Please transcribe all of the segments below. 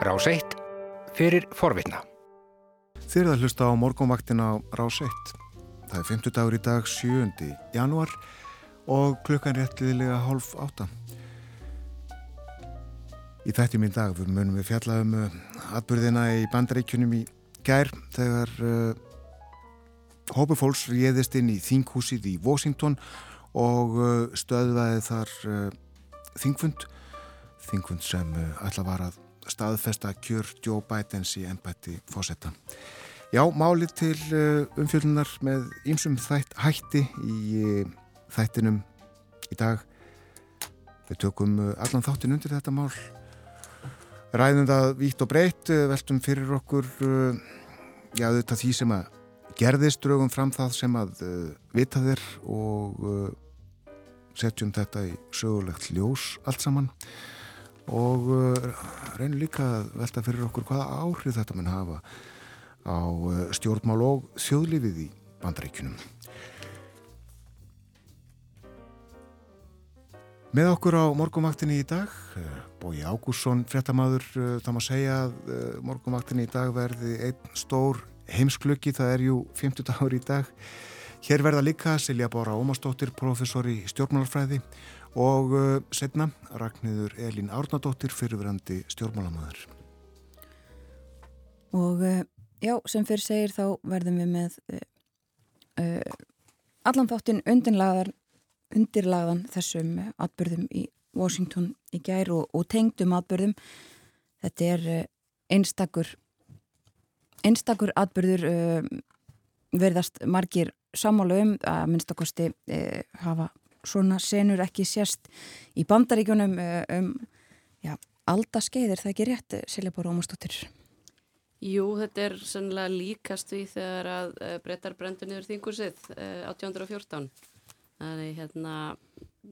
Rás 1 fyrir forvitna. Þeir það hlusta á morgunvaktina á Rás 1. Það er 50 dagur í dag 7. januar og klukkan réttilega hálf átta. Í þætti mín dag munum við fjalla um uh, atbyrðina í bandaríkjunum í gær þegar uh, hópu fólks réðist inn í þinghúsið í Washington og uh, stöðvaði þar uh, þingfund þingfund sem ætla var að staðfesta kjör Joe Bidens í ennbætti fósetta. Já, málið til uh, umfjöldunar með ýmsum þætt, hætti í uh, þættinum í dag. Við tökum uh, allan þáttin undir þetta mál. Ræðum það vítt og breytt, veltum fyrir okkur já, þetta því sem að gerðist, draugum fram það sem að vita þér og setjum þetta í sögulegt ljós allt saman og reynum líka að velta fyrir okkur hvaða áhrif þetta mun hafa á stjórnmál og þjóðlífið í bandaríkunum. Með okkur á morgumvaktinni í dag, Bói Ágússon, fréttamaður, það má segja að morgumvaktinni í dag verði einn stór heimsklöki, það er jú 50 dagur í dag. Hér verða líka Silja Bóra Ómarsdóttir, professor í stjórnmálarfræði og setna Ragnhildur Elín Árnadóttir, fyrirverandi stjórnmálamöður. Og já, sem fyrir segir þá verðum við með uh, allan þáttinn undirlagðan, þessum atbyrðum í Washington í gær og, og tengdum atbyrðum. Þetta er uh, einstakur, einstakur atbyrður uh, verðast margir sammála um að minnstakosti hafa svona senur ekki sérst í bandaríkjunum um já, aldaskeiðir, það ekki rétt Silja Bóra Ómarsdóttir. Jú, þetta er sannlega líkast við þegar að uh, brettar brendur niður þingusið uh, 1814. Þannig hérna,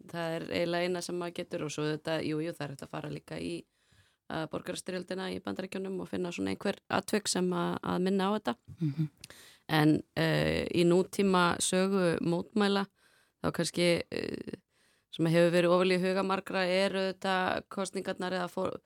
það er eiginlega eina sem maður getur og svo þetta, jú, jú, það er þetta að fara líka í uh, borgarstyrjöldina í bandaríkjunum og finna svona einhver atvökk sem að, að minna á þetta. Mm -hmm. En í nútíma sögu mótmæla þá kannski sem hefur verið ofalíð huga margra eru þetta kostningarnar eða fór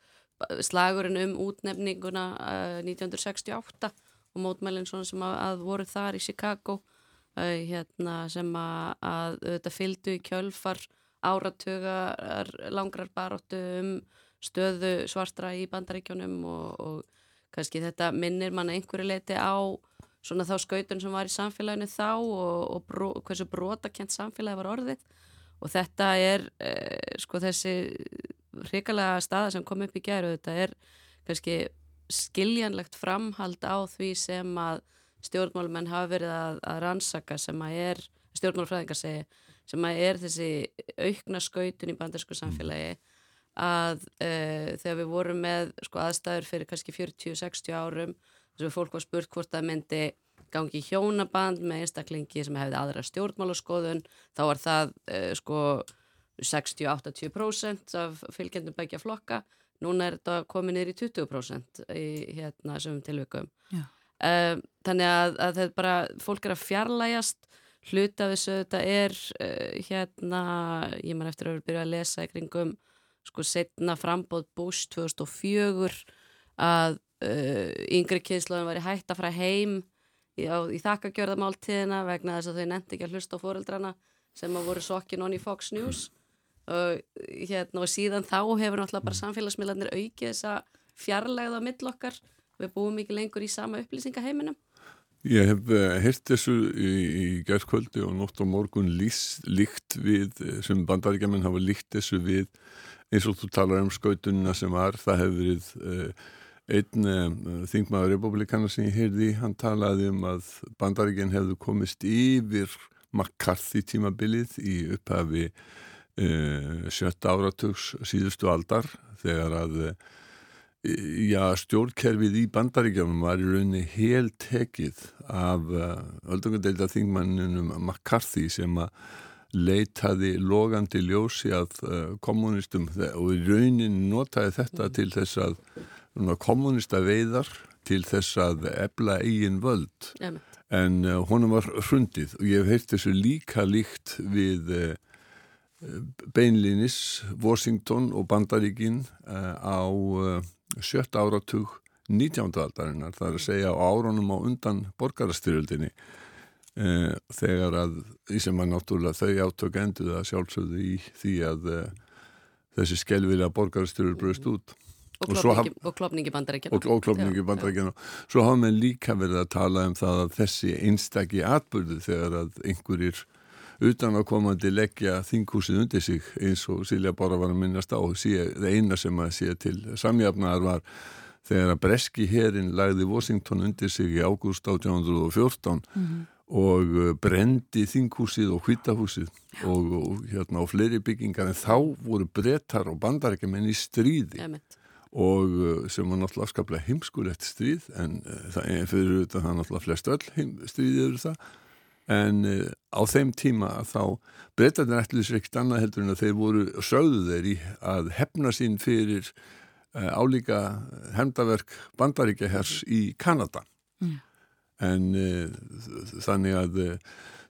slagurinn um útnefninguna uh, 1968 og mótmælinn svona sem að, að voru þar í Chicago uh, hérna, sem að, að þetta fylgdu í kjölfar áratugar langrar baróttu um stöðu svartra í bandaríkjónum og, og kannski þetta minnir manna einhverju leiti á svona þá skautun sem var í samfélaginu þá og, og bró, hversu brotakent samfélagi var orðið. Og þetta er eh, sko þessi hrikalega staða sem kom upp í gæru þetta er kannski skiljanlegt framhald á því sem að stjórnmálumenn hafa verið að, að rannsaka sem að er stjórnmálufræðingar segi sem að er þessi aukna skautun í bandarsku samfélagi að uh, þegar við vorum með sko, aðstæður fyrir kannski 40-60 árum þess að fólk var spurt hvort það myndi gangi hjónaband með einstaklingi sem hefði aðra stjórnmálaskoðun þá var það uh, sko 60-80% af fylgjendum begja flokka. Núna er þetta komið niður í 20% í hérna sem tilvikum. Um, þannig að, að þetta bara fólk er að fjarlægast hluta af þessu þetta er uh, hérna ég man eftir að vera byrjað að lesa í kringum sko setna frambóð Bush 2004 að uh, yngri kynnslóðin var í hætt að fara heim í, í þakkagjörðamáltíðina vegna þess að þau nefndi ekki að hlusta á fóreldrana sem að voru sokkin on í Fox News. Og, hérna, og síðan þá hefur náttúrulega bara samfélagsmiðlarnir aukið þessa fjarlægða mill okkar. Við búum ekki lengur í sama upplýsingaheiminum. Ég hef uh, eh, hirt þessu í, í gerðskvöldi og nótt og morgun lís, líkt við sem bandaríkjaman hafa líkt þessu við eins og þú talar um skautunina sem var það hefur verið uh, einn uh, þingmaður republikana sem ég heyrði, hann talaði um að bandaríkjan hefðu komist yfir McCarthy tímabilið í upphafi uh, sjötta áratugs síðustu aldar þegar að uh, já, stjórnkerfið í bandaríkjónum var í rauninni helt tekið af öldungadeilda þingmanninum McCarthy sem að leitaði logandi ljósi að kommunistum og í raunin notaði þetta til þess að kommunista veiðar til þess að ebla eigin völd Jæmi. en uh, honum var hrundið og ég hef heilt þessu líka líkt við uh, beinlinis Washington og Bandaríkin uh, á sjött áratug 19. aldarinnar, það er að segja á árunum á undan borgarastyrjöldinni þegar að því sem að náttúrulega þau átök enduð að sjálfsögðu í því að þessi skelvilega borgarastyrjöld bröðst út og klopningi bandarækjana og, og klopningi bandarækjana svo hafa með líka verið að tala um það að þessi einstakki atbyrðu þegar að einhverjir utan að komandi leggja þinghúsið undir sig eins og Silja Bára var að minnast á það eina sem að sé til samjafnaðar var þegar að Breski herin lagði Washington undir sig í ágúst 1814 mm -hmm. og uh, brendi þinghúsið og hvitahúsið og, og hérna á fleiri byggingar. En þá voru brettar og bandarækjumenn í stríði. Emmett og uh, sem var náttúrulega afskaplega heimskulegt stríð en uh, það er fyrir auðvitað það náttúrulega flest öll stríðið eru það. En uh, á þeim tíma þá breytaðin ætluðis ekkert annað heldur en að þeir voru sögðu þeir í að hefna sín fyrir álíka hefndaverk bandaríkja hers í Kanada. Mm. en þannig að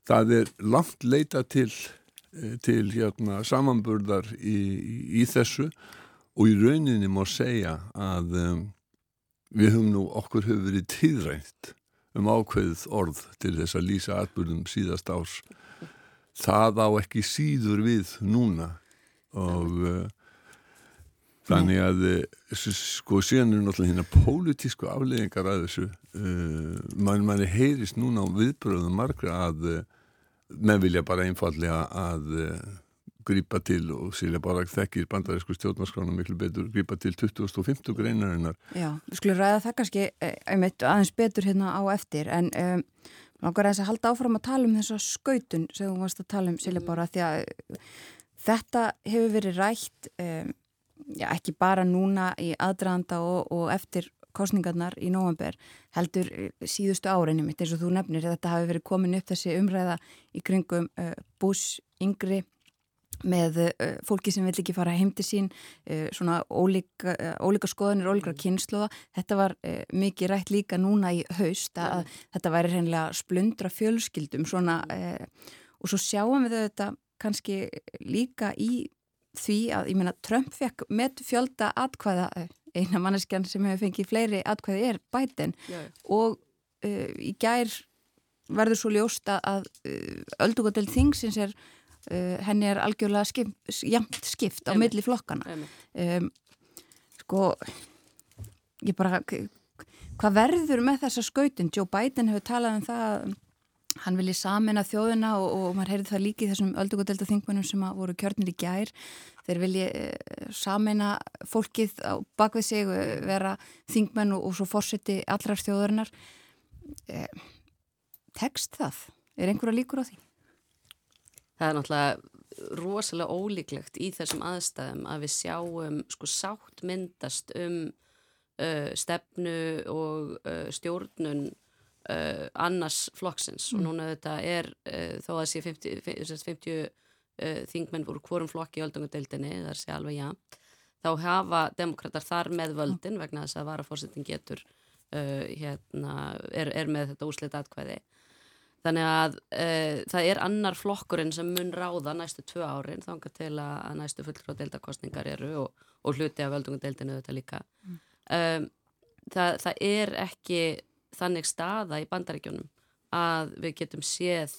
það er langt leita til til hérna samanburðar í, í, í þessu. og í rauninni má segja að um, við höfum nú okkur hefur verið tíðrænt um ákveðið orð til þess að lýsa atbyrðum síðast árs. Það á ekki síður við núna. Og uh, þannig að uh, sko síðan er náttúrulega hérna pólitísku afleggingar að þessu. Uh, mann manni heyrist núna á viðbröðum margra að uh, með vilja bara einfallega að uh, grípa til og síðan bara þekkir bandarísku stjórnarskrána miklu betur grípa til 2050 greinarinnar Já, við skulum ræða það kannski eh, einmitt aðeins betur hérna á eftir en um, langar að þess að halda áfram að tala um þessa skautun sem þú varst að tala um síðan bara því að þetta hefur verið rætt um, já, ekki bara núna í aðdraðanda og, og eftir kostningarnar í nóvember heldur síðustu árinni mitt eins og þú nefnir þetta hafi verið komin upp þessi umræða í kringum uh, bús yngri með uh, fólki sem vill ekki fara heim til sín uh, svona ólíka, uh, ólíka skoðanir, ólíka kynnslóða þetta var mikið rætt líka núna í haust að mm. þetta væri reynilega splundra fjölskyldum svona og svo sjáum við þetta kannski líka í því að, ég meina, Trump fekk með fjölda atkvæða, eina manneskjan sem hefur fengið fleiri atkvæði er Biden yeah. og í gær verður svo ljósta að öldugadel þingsins er uh, henni er algjörlega skip, jamt skipt á milli flokkana um, sko ég bara hvað verður með þessa skautin? Joe Biden hefur talað um það hann vilji samena þjóðina og, og maður heyrði það líki þessum öldugudelda þingmennum sem voru kjörnir í gær. Þeir vilji uh, samena fólkið á bakvið sig vera þingmenn og, og svo fórseti allrar þjóðarinnar. Eh, tekst það? Er einhverja líkur á því? Það er náttúrulega rosalega ólíklegt í þessum aðstæðum að við sjáum sko sátt myndast um uh, stefnu og uh, stjórnun uh, annars flokksins. Mm. og núna þetta er uh, þó að sé 50, 50, 50 þingmenn voru hvorum flokki í öldungadeildinni, það er sé alveg já þá hafa demokrater þar með völdin vegna þess að varafórsetin getur uh, hérna, er, er með þetta úslita atkvæði Þannig að e, það er annar flokkurinn sem mun ráða næstu tvö árin þangar til að næstu fulltróð deildakostningar eru og, og hluti af völdungadeildinu þetta líka. Mm. Um, það, það er ekki þannig staða í bandaríkjónum að við getum séð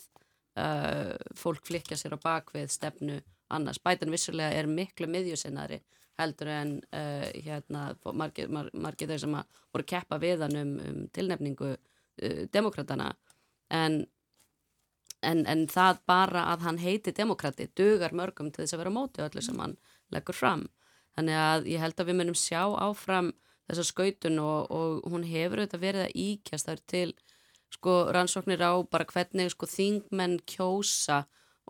uh, fólk flikja sér á bakvið stefnu annars. Bætan vissulega er miklu miðjusinnari heldur en uh, hérna, margir, mar, margir þeir sem voru keppa við hann um, um tilnefningu uh, demokratana en, en, en það bara að hann heiti demokrati dugar mörgum til þess að vera móti öllu sem hann leggur fram þannig að ég held að við munum sjá áfram þessa skautun og, og hún hefur auðvitað verið að íkjast þar til sko rannsóknir á bara hvernig sko þingmenn kjósa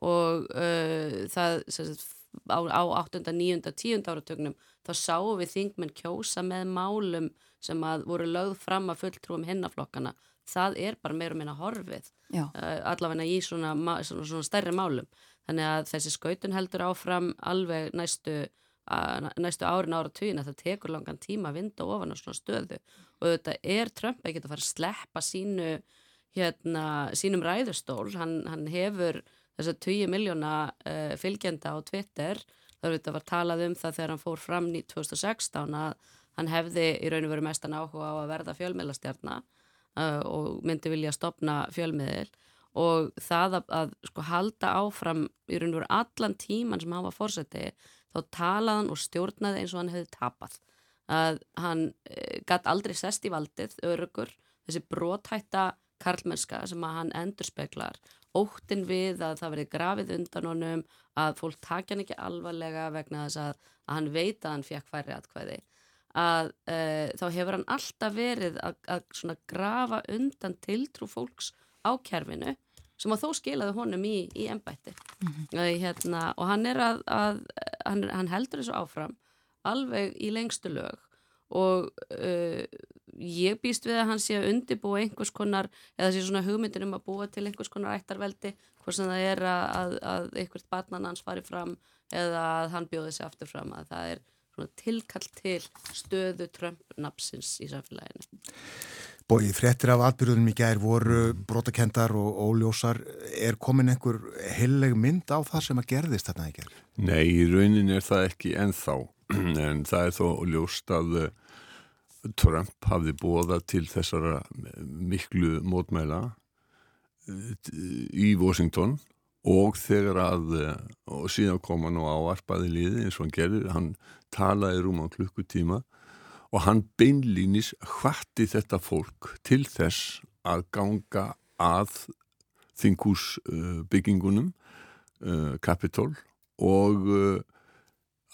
og uh, það sagt, á, á 8., 9., 10. áratögnum þá sáum við þingmenn kjósa með málum sem að voru lögð fram að fulltrúum hinnaflokkana það er bara meira meina horfið uh, allavega í svona, svona, svona stærri málum. Þannig að þessi skautun heldur áfram alveg næstu, næstu árin ára tíin að það tekur langan tíma að vinda ofan á svona stöðu. Og þetta er Trump ekki að fara að sleppa sínu hérna, sínum ræðustól. Hann, hann hefur þess að 20 miljóna uh, fylgjenda á Twitter. Þar var talað um það þegar hann fór fram í 2016 að hann hefði í raun og veru mestan áhuga á að verða fjölmiðlastjarnar og myndi vilja stopna fjölmiðil og það að, að sko halda áfram í raun og veru allan tíman sem hann var fórseti þá talaði hann og stjórnaði eins og hann hefði tapað. Að hann e, gætt aldrei sest í valdið örugur, þessi brótætta karlmennska sem að hann endur speklar óttin við að það verið grafið undan honum að fólk takja hann ekki alvarlega vegna þess að, að hann veit að hann fekk færri atkvæði að e, þá hefur hann alltaf verið að, að grafa undan tiltrú fólks á kerfinu sem að þó skilaði honum í, í ennbætti mm -hmm. hérna, og hann er að, að hann, hann heldur þessu áfram alveg í lengstu lög og uh, ég býst við að hann sé að undibúa einhvers konar, eða sé svona hugmyndir um að búa til einhvers konar ættarveldi hvort sem það er að, að, að einhvert barnan hans fari fram eða að hann bjóði sig aftur fram að það er tilkall til stöðu Trump-napsins í samfélaginu Bóið fréttir af atbyrðunum í gær voru brotakendar og óljósar. Er komin einhver heileg mynd á það sem að gerðist þarna í gær? Nei, í raunin er það ekki ennþá. En það er þó ljóst að eh, Trump hafði bóða til þessara miklu mótmæla eh, í Washington og þegar að, eh, og síðan kom hann og áarpaði liði eins og hann gerði, hann talaði rúm á klukkutíma og hann beinlýnis hvatti þetta fólk til þess að ganga að þingúsbyggingunum uh, Capitol og uh,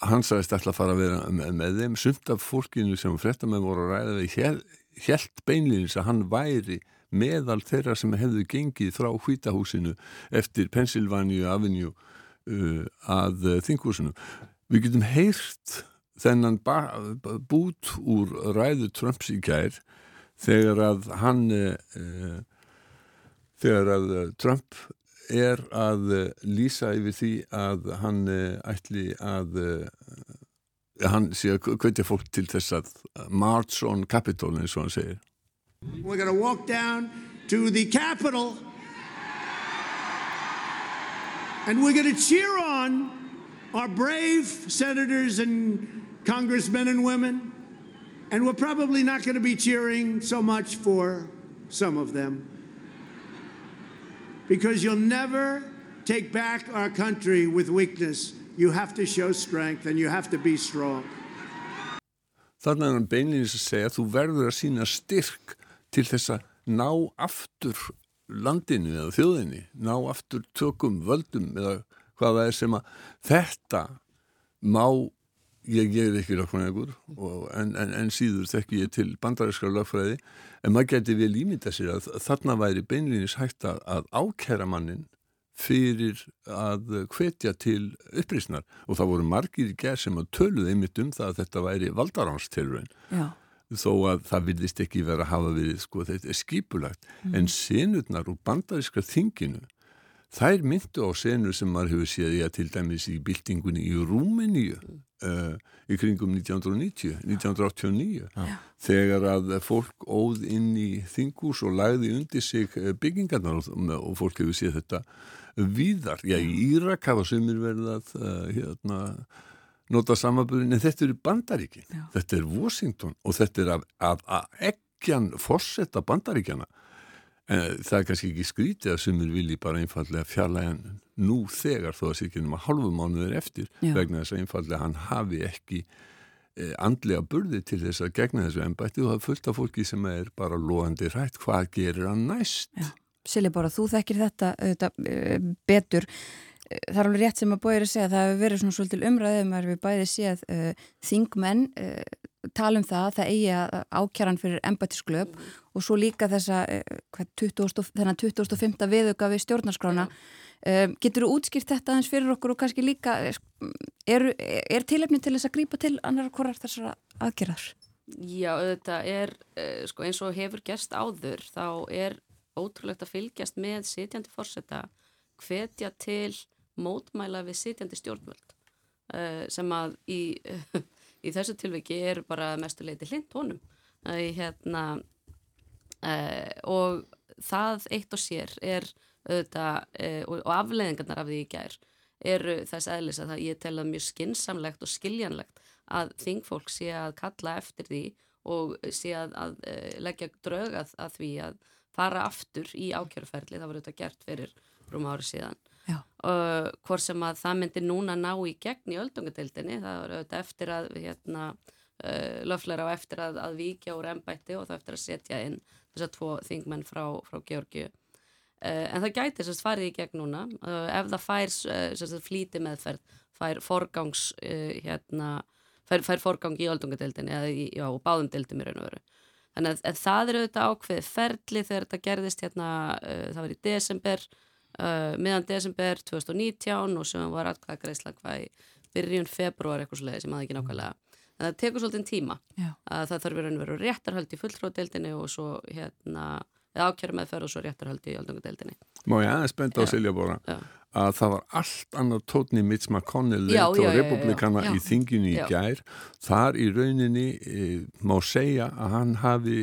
hann sagðist alltaf að fara að vera með, með þeim. Sumt af fólkinu sem fréttamenn voru að ræða við helt beinlýnis að hann væri meðal þeirra sem hefðu gengið frá hvítahúsinu eftir Pennsylvania Avenue uh, að þingúsinu. Við getum heyrt þennan bút úr ræðu Trumps í gær þegar að hann e, þegar að Trump er að lýsa yfir því að hann ætli að hann sé að kveitja fólk til þess að march on Capitol eins og hann segir We're gonna walk down to the Capitol and we're gonna cheer on our brave senators and congressmen and women, and we're probably not going to be cheering so much for some of them. Because you'll never take back our country with weakness. You have to show strength and you have to be strong. Þannig er hann beinleginis að segja að þú verður að sína styrk til þess að ná aftur landinu eða þjóðinni, ná aftur tökum völdum eða hvaða er sem að þetta má ég, er ekki lögfræðingur en, en, en síður þekki ég til bandarískra lögfræði en maður geti vel ímynda sér að þarna væri beinlýnis hægt að, að ákæra mannin fyrir að hvetja til upprýsnar og það voru margir í gerð sem að töluði einmitt um það að þetta væri valdaránstilröin þó að það vilist ekki vera að hafa verið sko þetta er skipulagt mm. en senurnar úr bandarískra þinginu þær myndu á senur sem maður hefur séð í að til dæmis í byltingunni í Rúmeníu uh, í kringum 1990, 1989 Já. þegar að fólk óð inn í þingus og lagði undir sig eh, byggingarnar og, og fólk hefur séð þetta víðar. Já, í Írak hafa sumir verið að uh, hérna, nota samaböðin, en þetta eru bandaríkin, Já. þetta er Washington og þetta er að, að ekkjan fórsetta bandaríkjana En það er kannski ekki skrítið að sumir vilji bara einfallega fjarlægan nú þegar þó að sér ekki náma halvu mánuður eftir Já. vegna þess að einfallega hann hafi ekki eh, andlega burði til þess að gegna þessu ennbætti og það er fullt af fólki sem er bara loðandi rætt hvað gerir hann næst. Silja bara, þú þekkir þetta, þetta betur það er alveg rétt sem að bóir að segja það hefur verið svona svolítil umræðum að við bæði séð uh, þingmenn uh, tala um það, það eigi að ákjaran fyrir embætisklöp mm. og svo líka þessa uh, 20, þennan 2005. viðuga við stjórnarskrána um, getur þú útskýrt þetta aðeins fyrir okkur og kannski líka er, er tilefni til þess að grípa til annar hvorar þessara aðgerðar? Já, þetta er uh, sko, eins og hefur gerst áður þá er ótrúlegt að fylgjast með sitjandi fórseta hvetja til mótmæla við sitjandi stjórnvöld uh, sem að í, í þessu tilviki eru bara mestuleiti hlind honum. Uh, hérna, uh, og það eitt og sér er auðvitað, og, og afleðingarnar af því í gær eru þess aðlis að það, ég tel að mjög skinsamlegt og skiljanlegt að þingfólk sé að kalla eftir því og sé að, að uh, leggja drög að, að því að fara aftur í ákjörferli, það var auðvitað gert fyrir rúm ári síðan uh, hvort sem að það myndi núna ná í gegn í öldungadeildinni, það var auðvitað eftir að hérna, uh, löfleira á eftir að, að víkja úr ennbætti og það eftir að setja inn þessar tvo þingmenn frá, frá Georgiu Uh, en það gæti sérst farið í gegn núna uh, ef það fær sérst, flíti meðferð fær forgangs hérna, fær, fær forgang í öldungadeildinni eða í, já, báðum deildum í raun og veru. Þannig að, að það eru auðvitað ákveð ferli þegar þetta gerðist hérna það var í desember miðan desember 2019 og sem var aðkvæða greiðsla hvað í byrjun februar eitthvað sluðið sem aðeins ekki nákvæmlega. En það tekur svolítið tíma. Að það þarf verið að vera réttarhald í fulltróðdeildinni og svo hérna eða ákjæru meðferð og svo réttarhaldi í aldungadeildinni. Má ég aðeins benda á Silja Bóra að það var allt annar tótni Mitch McConnell leitt og republikana í þinginu í gær. Þar í rauninni e, má segja að hann hafi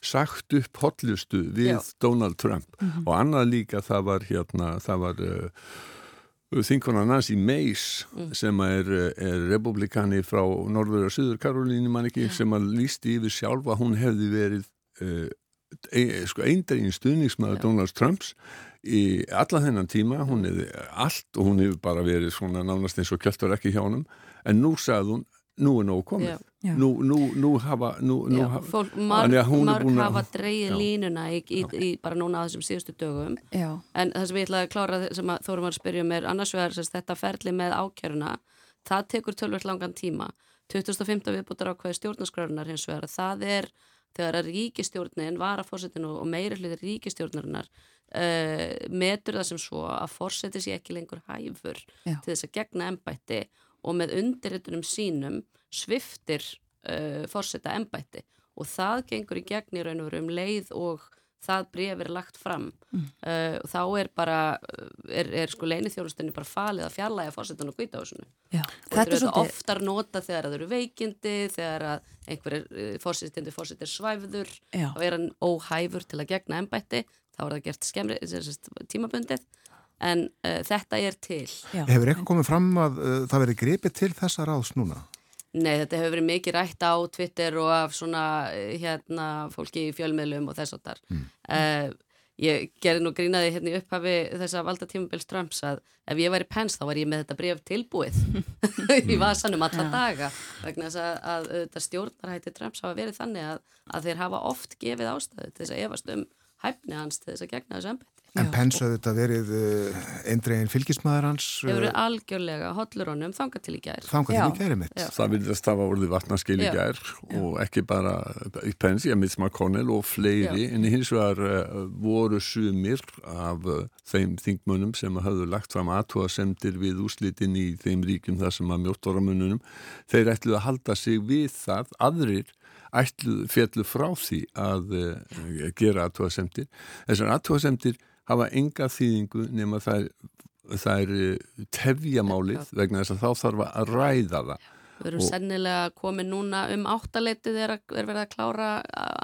sagt upp hotlustu við já. Donald Trump mm -hmm. og annað líka það var hérna, það var uh, þinguna Nancy Mace mm. sem er, er republikani frá Norður og Suður Karolíni mann ekki yeah. sem að lísti yfir sjálf að hún hefði verið uh, ein, sko eindegin stuðningsmaður Donald Trumps í alla þennan tíma, hún hefði allt og hún hefur bara verið svona nánast eins og kjöldar ekki hjá hann en nú sagði hún, nú er nógu komið já. Nú, nú, nú hafa nú, já, fólk, marg, marg hafa dreyið línuna í, í, í bara núna á þessum síðustu dögum. Já. en það sem ég ætlaði að klára sem að Þórum var að spyrja mér, um annars vegar þetta ferli með ákjöruna, það tekur tölvöld langan tíma. 2015 viðbútar ákveði stjórnarskrárunar hins vegar, það er þegar að ríkistjórnin, varafórsetinu og meiri hlutir ríkistjórnarinnar uh, metur það sem svo að fórseti sér ekki lengur hæfur Já. til þess að gegna ennbætti og með undirritunum sínum sviftir uh, fórseta ennbætti og það gengur í gegn í raun og veru um leið og það bref er lagt fram. Mm. uh, og þá er bara er, er sko leinið þjólustinni bara falið að fjarlæga fórsetan og hvita á þessu. Og þetta er svolítið... oftar nota þegar það eru veikindi þegar að einhver uh, fórsetindi fórset er svæfður og er hann óhæfur til að gegna ennbætti þá er það gert skemmri tímabundið. En uh, þetta er til. Já. Hefur eitthvað komið fram að uh, það veri gripið til þessa ráðs núna? Nei, þetta hefur verið mikið rætt á Twitter og af svona hérna fólki í fjölmiðlum og þess og þar. Mm. Uh, ég gerði nú grínaði hérna í upphafi þess að valda tímubils Trumps að ef ég væri pens þá var ég með þetta bref tilbúið í vasanum alla ja. daga vegna þess að, að, að stjórnarhætti Trumps hafa verið þannig að, að þeir hafa oft gefið ástæðu til þess að efast um hæfni hans til þess að gegna þessu ennbætti. En Pence hafði þetta verið uh, eindregin fylgismæður hans? Það verið uh, algjörlega hotlur honum, þanga til í gær. Þanga til í gæri mitt. Já. Það viljaðst hafa orðið vatnarskil í gær og ekki bara í Pence, ég mitt McConnell og fleiri, Já. en hins vegar uh, voru sumir af uh, þeim þingmönnum sem hafðu lagt fram aðtúasemdir við úslitin í þeim ríkum þar sem að mjóttoramununum, þeir ætluði að halda sig við það, aðrir ætluð fjallu frá því að uh, gera aðtúasemdir. Þessar aðtúasemdir hafa enga þýðingu nema það er, það er eh, tefjamálið vegna þess að þá þarf að ræða það. Við erum sennilega komið núna um áttaleitið er, er verið að klára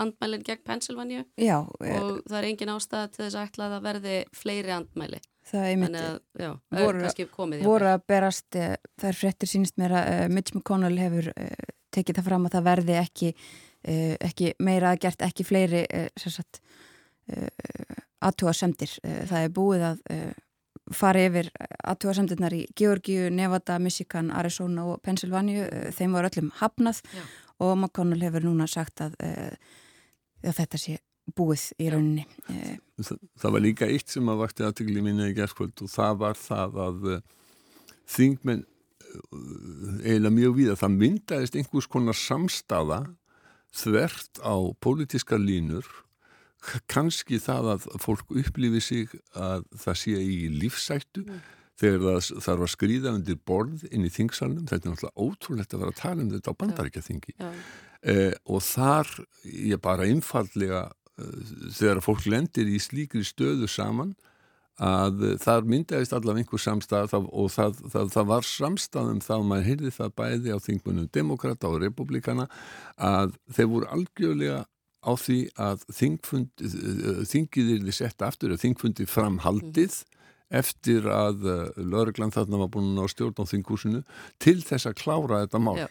andmælinn gegn Pennsylvania já, og það er engin ástæða til þess að ætla að það verði fleiri andmæli. Það er myndið. Voru, komið, voru að berast, eh, það er frettir sínist mér að uh, Mitch McConnell hefur uh, tekið það fram að það verði ekki, uh, ekki meira að gert ekki fleiri sérsagt aðtúasemdir. Eh, það er búið að eh, fara yfir aðtúasemdirnar í Georgiu, Nevada, Michigan, Arizona og Pennsylvania. Eh, þeim var öllum hafnað Já. og McConnell hefur núna sagt að, að þetta sé búið í rauninni. Það, það var líka eitt sem að vakti aðtökli minna í gerðskvöld og það var það að þingmenn eiginlega mjög við að það myndaðist einhvers konar samstafa þvert á pólitíska línur kannski það að fólk upplifi sig að það sé í lífsættu mm. þegar það þarf að skrýða undir borð inn í þingsalunum, þetta er náttúrulega ótrúlegt að vera að tala um þetta á bandaríkjaþingi. Eh, og þar ég bara einfallega eh, þegar fólk lendir í slíkri stöðu saman að þar myndaðist allaveg einhver samstað og það, það, það var samstaðum þá maður heyrði það bæði á þingmunum demokrata og republikana að þeir voru algjörlega á því að þingfund, þingið er þið sett aftur að þingfundi framhaldið mm. eftir að uh, lauruglan þarna var búin á stjórn á þingúsinu til þess að klára þetta mál. Já.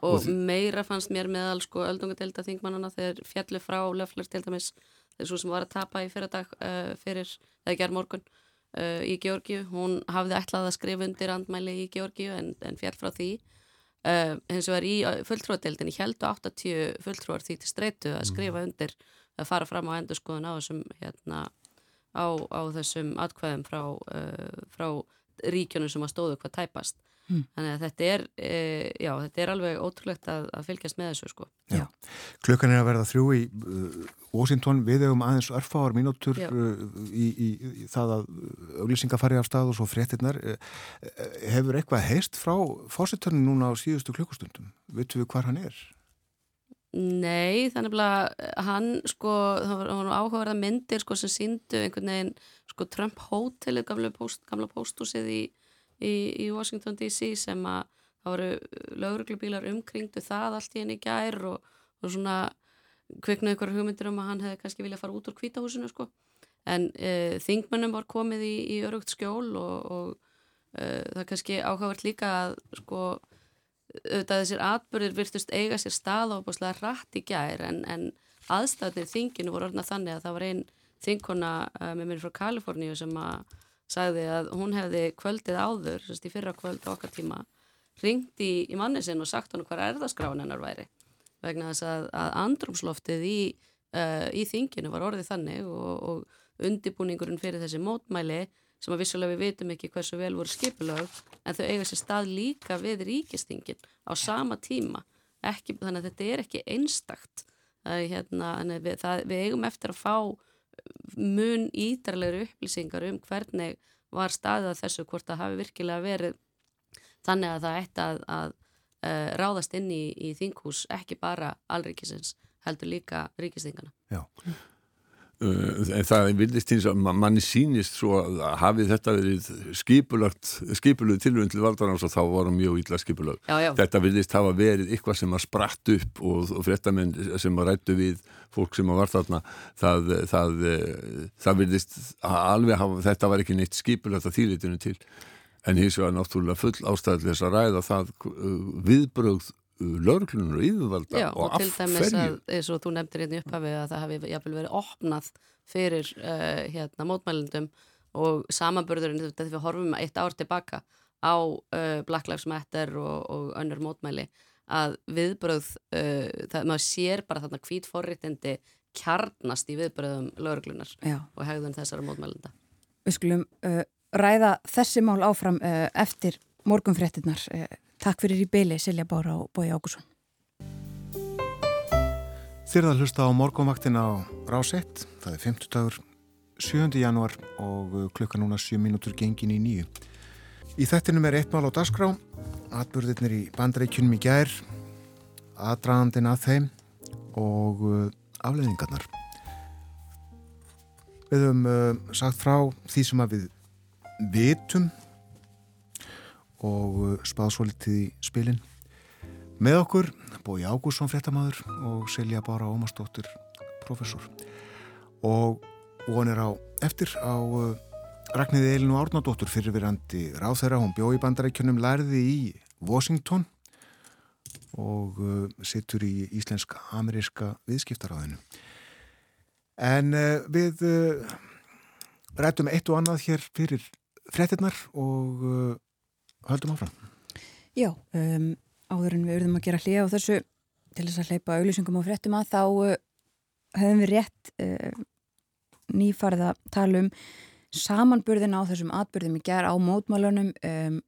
og, Og meira fannst mér meðal sko öldungadelta þingmannana þegar fjallu frá löflar til dæmis þegar svo sem var að tapa í fyrir dag uh, fyrir, eða gerð morgun uh, í Georgiu, hún hafði ætlað að skrifa undir andmæli í Georgiu en, en fjall frá því uh, eins og er í fulltrúadeildinni heldu 80 fulltrúar því til streitu að skrifa undir að fara fram á endurskoðun á þessum hérna, á, á þessum atkvæðum frá, uh, frá ríkjunum sem að stóðu hvað tæpast Mm. þannig að þetta er e, já, þetta er alveg ótrúlegt að, að fylgjast með þessu sko Já. Klukkan er að verða þrjú í uh, Washington við hefum aðeins örfáar mínútur Já. uh, í, í, í það að auglýsinga fari af stað og svo fréttinnar uh, uh, hefur eitthvað heist frá fósitörnum núna á síðustu klukkustundum veitum við hvar hann er? Nei, þannig að hann sko, það var, var áhugaverða myndir sko sem síndu einhvern veginn sko Trump Hotel, gamla, post, gamla pósthúsið í, í, í Washington DC sem að það voru lauruglubílar umkringdu það allt í henni gær og, og svona kviknuð ykkur hugmyndir um að hann hefði kannski viljað fara út úr kvítahúsinu sko. En e, þingmönnum var komið í, í örugt skjól og, og e, það kannski áhugavert líka að sko auðvitað þessir atbyrðir virtust eiga sér stað og búinlega rætt í gær en, en aðstæðnir þinginu voru orðna þannig að það var einn þingkona uh, með mér frá Kaliforníu sem að sagði að hún hefði kvöldið áður, sérst í fyrra kvöld okkar tíma, ringt í, í manni sinn og sagt hann hvað erðaskráin hennar væri. Vegna þess að, að andrumsloftið í, uh, í þinginu var orðið þannig og, og undibúningurinn fyrir þessi mótmæli sem að vissulega við vitum ekki hversu vel voru skipulög en þau eiga sér stað líka við ríkistingin á sama tíma. Ekki, þannig að þetta er ekki einstakt. Að, hérna, við, það, við eigum eftir að fá mun ídarlegri upplýsingar um hvernig var staðið að þessu hvort það hafi virkilega verið þannig að það ætti að, að uh, ráðast inn í, í þinghús ekki bara alríkisins heldur líka ríkistingana Já. Uh, en það vildist eins að manni sínist svo að hafi þetta verið skipulagt skipuluð tilvönd til valdarans og þá hann mjög illa já. Þetta vildist hafa verið eitthvað sem að spratt upp og, og fréttamenn sem að rættu við fólk sem að var þarna það, það, það vildist alveg hafa, þetta var ekki neitt skipulagt að þýrlitinu til en hins vegar náttúrulega full ástæðileg þess að ræða það uh, viðbrögð löglunar og yfirvalda Já, og, og, til dæmis að, eins og þú nefndir hérna í upphafi að það hafi jafnvel verið opnað fyrir uh, hérna mótmælundum og samanbörðurinn þegar við horfum eitt ár tilbaka á uh, Black Lives Matter og, og önnur mótmæli að viðbröð uh, það, maður sér bara þarna hvít forréttindi kjarnast í viðbröðum lögreglunar Já. og hegðun þessara mótmælunda Við skulum uh, ræða þessi mál áfram uh, eftir morgunfréttinnar. Takk fyrir í beili Silja Bára og Bói Ágússon. Þér að hlusta á morgunvaktin á Rás 1, það er 50 dagur 7. januar og klukka núna 7 mínútur gengin í nýju. Í þettinum er eitt mál á dasgrá, atbyrðirnir í bandaríkjunum í gær, aðdraðandin að þeim og uh, afleðingarnar. Við höfum uh, sagt frá því sem við vitum og uh, litið í spilin. Með okkur Bói Ágússon fréttamaður og Silja Bára Ómarsdóttir professor og vonir á eftir á uh, Ragnhiði Elinu Árnadóttur fyrirverandi ráþæra, hún bjó í bandarækjunum lærði í Washington og uh, sittur í íslensk-ameríska viðskiptaráðinu. En við rættum eitt og annað hér fyrir fréttinnar og höldum áfram. Já, um, áður en við urðum að gera hlýja á þessu til þess að hleypa auglýsingum á fréttum að þá uh, hefðum við rétt uh, nýfarið að tala um samanburðin á þessum atbyrðum í gerð á mótmálunum um,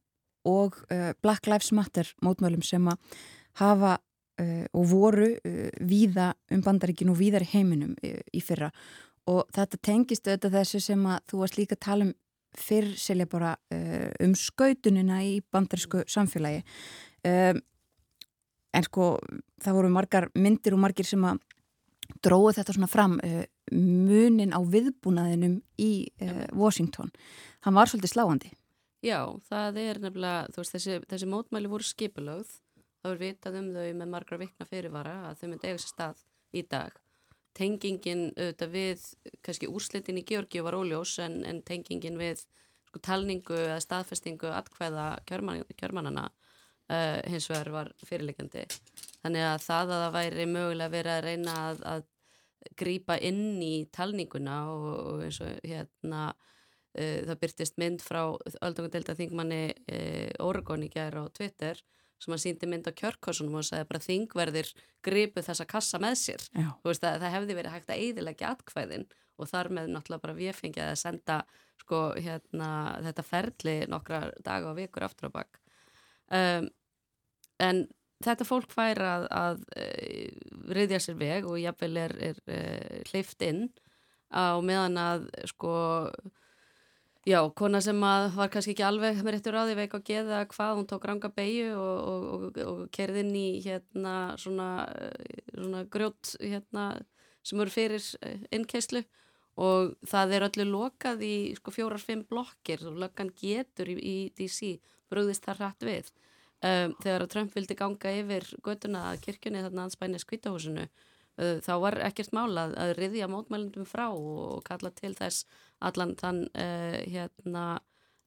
og uh, Black Lives Matter mótmálum sem að hafa uh, og voru uh, víða um bandaríkinu og víðar heiminum uh, í fyrra. Og þetta tengist auðvitað þessu sem að þú varst líka að tala um fyrr selja bara uh, um skautunina í bandarísku samfélagi. Um, en sko það voru margar myndir og margir sem að dróðu þetta svona fram uh, munin á viðbúnaðinum í uh, Washington. Hann var svolítið sláandi. Já, það er nefnilega, þú veist, þessi, þessi mótmæli voru skipulögð, þá er vitað um þau með margra vikna fyrirvara að þau myndi eiga sér stað í dag. Tengingin auðvitað við, kannski úrslitin í Georgi var óljós en, en tengingin við sko, talningu eða staðfestingu atkvæða kjörman, kjörmannana uh, hins vegar var fyrirleikandi þannig að það að það væri mögulega verið að reyna að, að grýpa inn í talninguna og, og eins og hérna uh, það byrtist mynd frá öldungadelta þingmanni uh, Oregon í gerð á Twitter sem að síndi mynd á kjörkossunum og sagði bara þingverðir gripu þessa kassa með sér. Veist, það, hefði verið hægt að eidilegja atkvæðin og þar með náttúrulega bara við fengið að senda sko, hérna, þetta ferli nokkra daga og vikur aftur á bakk um, en þetta fólk fær að, að uh, riðja sér veg og jáfnvel er, er uh, hleyft inn á meðan að sko já, kona sem var kannski ekki alveg með réttur á því veik á geða hvað, hún tók ranga beigju og, og, og, og kerði inn í hérna svona, svona grjót hérna sem eru fyrir innkeislu. Og það er öllu lokað í sko fjórar-fimm blokkir og löggan getur í, í DC brúðist það hrætt við. Um, þegar Trump vildi ganga yfir göttuna að kirkjunni þarna anspænið skvítahúsinu uh, þá var ekkert mála að riðja mótmælundum frá og kalla til þess allan þann uh, hérna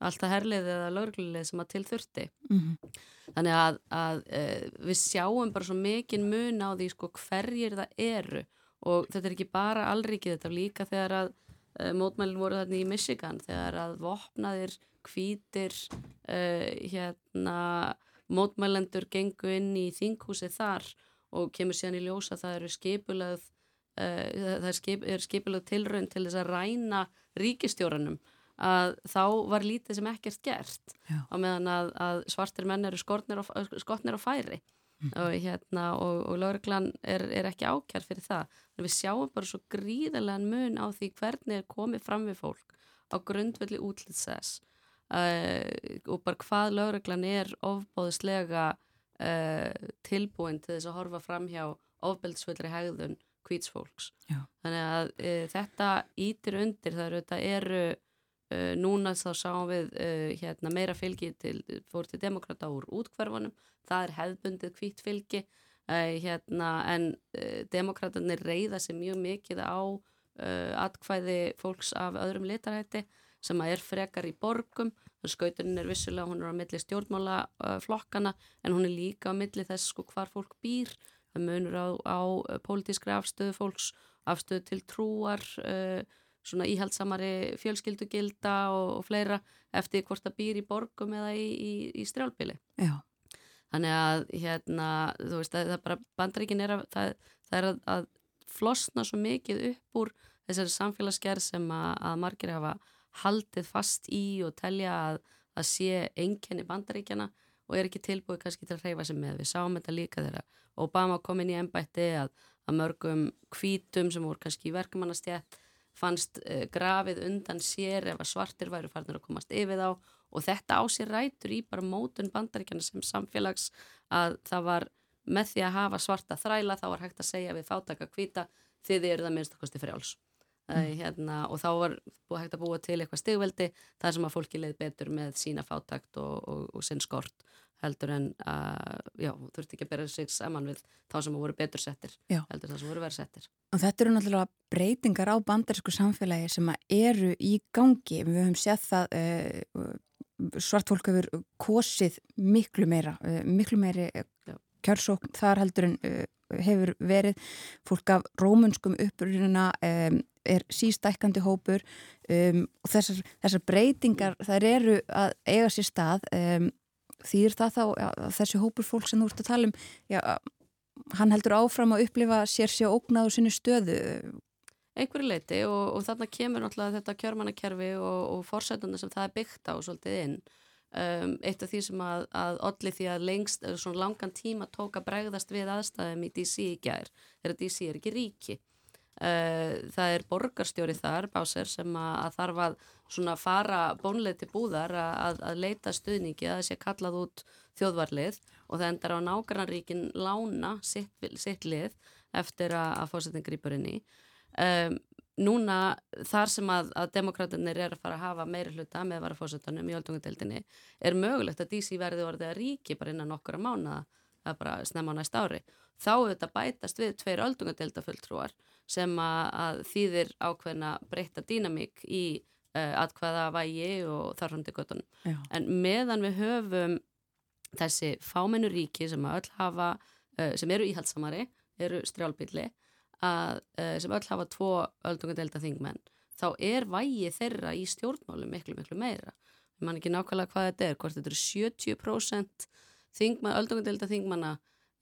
alltaf herlið eða lauruglið sem að tilþurfti mm -hmm. þannig að, að uh, við sjáum bara svo mikinn mun á því sko hverjir það eru og þetta er ekki bara allrikið þetta líka þegar að uh, mótmælinn voru þarna í Michigan þegar að vopnaðir, kvítir uh, hérna mótmælendur gengu inn í þinghúsi þar og kemur síðan í ljósa það eru skipulöð uh, það er, skip, er skipulöð tilraun til þess að ræna ríkistjóranum að þá var lítið sem ekkert gert Já. á meðan að, að svartir menn eru skotnir á færi mm. og, hérna, og, og lauruglan er, er ekki ákjær fyrir það en við sjáum bara svo gríðarlegan mun á því hvernig er komið fram við fólk á grundvelli útlýtsess uh, og bara hvað lauruglan er ofbóðislega uh, tilbúin til þess að horfa fram hjá ofbeldsfullri hegðun kvítsfólks. Þannig að uh, þetta ítir undir þar þetta eru núna þá sáum við hérna, meira fylgi til, fór til demokrata úr útkverfunum, það er hefðbundið kvítfylgi hérna, en demokraterni reyða sér mjög mikið á atkvæði fólks af öðrum litarhætti sem að er frekar í borgum. Skauturinn er vissulega, hún er á milli stjórnmála uh, flokkana en hún er líka á milli þess sko hvar fólk býr það munur á, á pólitískri afstöðu fólks, afstöðu til trúar uh, svona íhaldsamari fjölskyldugilda og, og fleira eftir hvort það býr í borgum eða í, í, í strjálpili Já. þannig að hérna, þú veist að það bara bandreikin er að það, það er að, að flosna svo mikið upp úr þessari samfélagsgerð sem að, að margir hafa haldið fast í og telja að, að sé enginni bandaríkjana og er ekki tilbúið kannski til að reyfa sig með. Við sáum þetta líka þegar Obama kom inn í ennbætti að, að mörgum kvítum sem voru kannski í verkamannastjætt fannst uh, grafið undan sér ef að svartir væri farnir að komast yfir þá og þetta á sér rætur í bara mótun bandaríkjana sem samfélags að það var með því að hafa svarta þræla þá var hægt að segja við fátaka kvíta þið eru það minnst að kosti frjáls. Mm. Hérna, og þá var hægt að búa til eitthvað stigveldi þar sem að fólki leið betur með sína fátakt og, og, og sinn skort heldur en að, já, þurfti ekki að bera sig saman við þá sem að voru betur settir já. heldur það sem voru verið settir Og þetta eru náttúrulega breytingar á bandarísku samfélagi sem að eru í gangi við höfum sett það uh, svart fólk hefur kosið miklu meira, uh, miklu meiri uh, kjörsókn þar heldur en hefur verið fólk af rómunskum upprýðuna um, er sístækkandi hópur um, og þessar, þessar breytingar þær eru að eiga sér stað um, þýr það þá ja, þessi hópur fólk sem þú ert að tala um já, hann heldur áfram að upplifa sér sér ógnað og sinni stöðu? Einhverju leiti og, og þarna kemur náttúrulega þetta kjörmannakerfi og, og fórsætuna sem það er byggt á svolítið inn. Um, eitt af því sem að, að allir því að lengst, svona langan tíma tók að bregðast við aðstæðum í DC í gær þegar DC er ekki ríki það er borgarstjóri þar básir sem að, að þarf að svona fara bónleiti búðar að, að leita stuðningi að sé kallað út þjóðvarlið og það endar á nágrannaríkin lána sitt, sitt lið eftir að fórsetin grýpur inn í. Um, núna þar sem að, að demokraternnir er að fara að hafa meiri hluta með varafósutunum í öldungadeildinni er mögulegt að DC verði orðið að ríki bara innan okkura mánuða að bara snemma á næsta ári. Þá auðvitað bætast við tveir öldungadeildafulltrúar sem að, þýðir ákveðna breyta dýnamík í uh, atkvæða vægi og þarfandi göttunum en meðan við höfum þessi fámennu ríki sem öll hafa, uh, sem eru íhaldsamari, eru strjálbylli, að, uh, sem öll hafa tvo öldungadelda þingmenn, þá er vægi þeirra í stjórnmálum miklu, miklu meira. Ég man ekki nákvæmlega hvað þetta er, hvort þetta eru 70% þingmann, öldungadelda þingmanna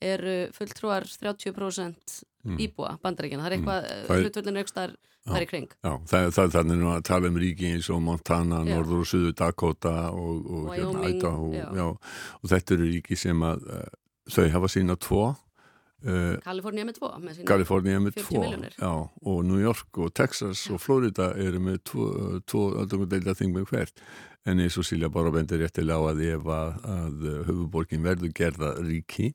eru fulltrúar 30% mm. íbúa bandaríkjana. Það er eitthvað, mm. hlutvöldinu aukstar þar í kring. Já, það, það, er nú að tala um ríki eins og Montana, já. Norður og Suðu Dakota og, og, hérna, Idaho, já. og þetta eru ríki sem að uh, þau hafa sína tvo uh, Kalifornía með tvo Kalifornía með tvo, já, og New York og Texas og Florida eru með tvo, tvo öldungadeilda þingum hvert en eins og Silja bara bendir réttilega á að ef að, að höfuborgin verður gerða ríki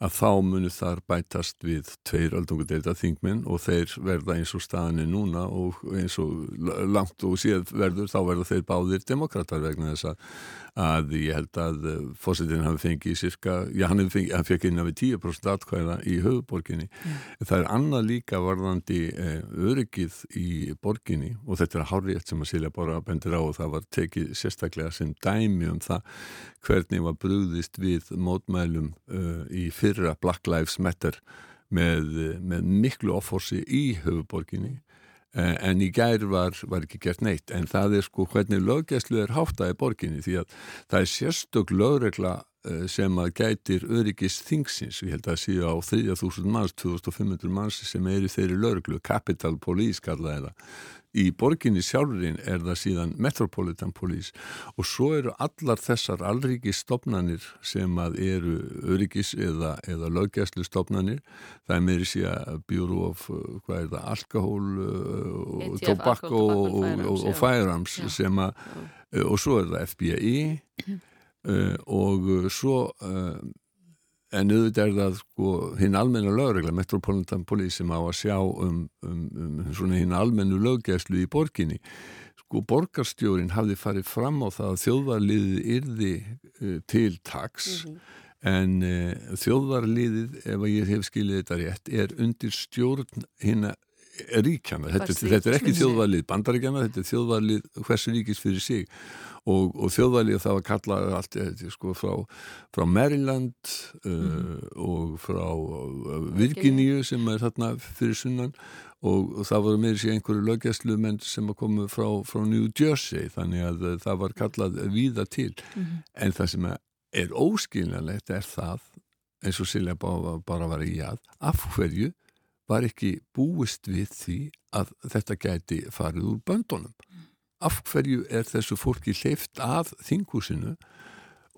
að þá munu þar bætast við tveir aldungadeilda þingminn og þeir verða eins og staðinni núna og eins og langt og síðan verður þá verða þeir báðir demokrater vegna þess að, að ég held að eh, fósitinn hafi fengið cirka, já hann, fengið, hann fekk inn af 10% atkvæða í höfuborginni mm. það er annað líka varðandi eh, öryggið í borginni og þetta er að hárið sem að Silja Bóra bendir á og það var tekið sérstaklega sem dæmi um það hvernig var brúðist við mótmælum uh, í fyrra Black Lives Matter með, með miklu offorsi í höfuborginni en í gær var, var ekki gert neitt. En það er sko hvernig löggjæslu er háttað í borginni því að það er sérstök lögregla sem að gætir öryggis þingsins, ég held að síðan á 3000 manns, 2500 manns sem er í þeirri lögreglu, Capital Police kallaði það. Í borginni sjálfurinn er það síðan Metropolitan Police. Og svo eru allar þessar allriki stopnanir sem að eru öryggis eða, eða löggæslu stopnanir það er meiri síðan Bureau of hvað er það, alkohól uh, og tobacco og firearms sem að og svo er það FBI uh, og svo uh, en auðvitað er það sko hinn almenna lögregla, Metropolitan Police sem á að sjá um, um, um svona hinn almennu löggæslu í borginni sko borgarstjórin hafði farið fram á það að þjóðvarliðið yrði uh, til taks mm -hmm. en þjóðvarliðið ef ég hef skilið þetta rétt er undir stjórn hinn ríkjana, þetta, þetta er ekki þjóðvarlið bandaríkjana, þetta er þjóðvarlið hversu ríkis fyrir sig. Og, og þjóðvalið það var kallað allt eh, sko, frá, frá Maryland mm -hmm. uh, og frá uh, Virginíu sem er þarna fyrir sunnan. Og, og það voru meiri sér einhverju lögjastlu menn sem komu frá, frá New Jersey. Þannig að uh, það var kallað víða til. Mm -hmm. en það sem er óskiljanlegt er það eins og Silja bara var í að af hverju var ekki búist við því að þetta gæti farið úr böndunum. Af hverju er þessu fólki hleyft af þingúsinu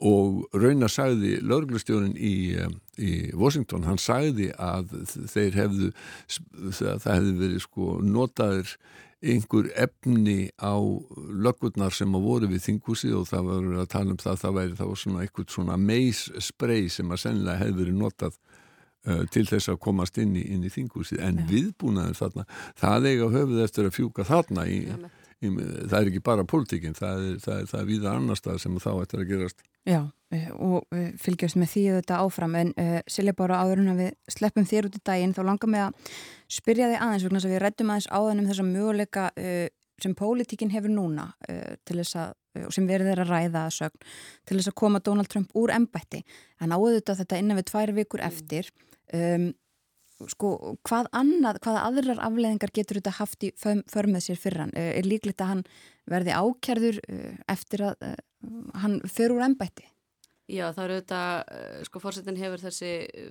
og rauna sagði lauruglustjórin í, í Washington, hann sagði að þeir hefðu það hefði verið sko notaður einhver efni á löggurnar sem að voru við þingúsi og það var að tala um það það væri var svona eitthvað svona meissprey sem að sennilega hefði verið notað til þess að komast inn í, inn í þingúsi en viðbúnaður þarna það eiga höfuð eftir að fjúka þarna í ja, það er ekki bara pólitíkinn, það er, það er, það er víða annar stað sem þá ættir að gerast. Já, eh, og eh, fylgjast með því þetta áfram, en uh, Silja bara áður en að við sleppum þér út í daginn, þá langar mig að spyrja þig aðeins, vegna að við rættum aðeins áðan um þessa möguleika uh, sem pólitíkinn hefur núna uh, til þess að, og sem verður þeirra ræða að sögn, til þess að koma Donald Trump úr embætti, en áður þetta innan við tvær vikur eftir, um, sko, hvað annað, hvaða aðrar afleðingar getur þetta haft í för með sér fyrir hann? Er líklegt að hann verði ákjærður eh, eftir að uh, hann fyrir úr ennbætti? Já, það eru þetta, sko, fórsetin hefur þessi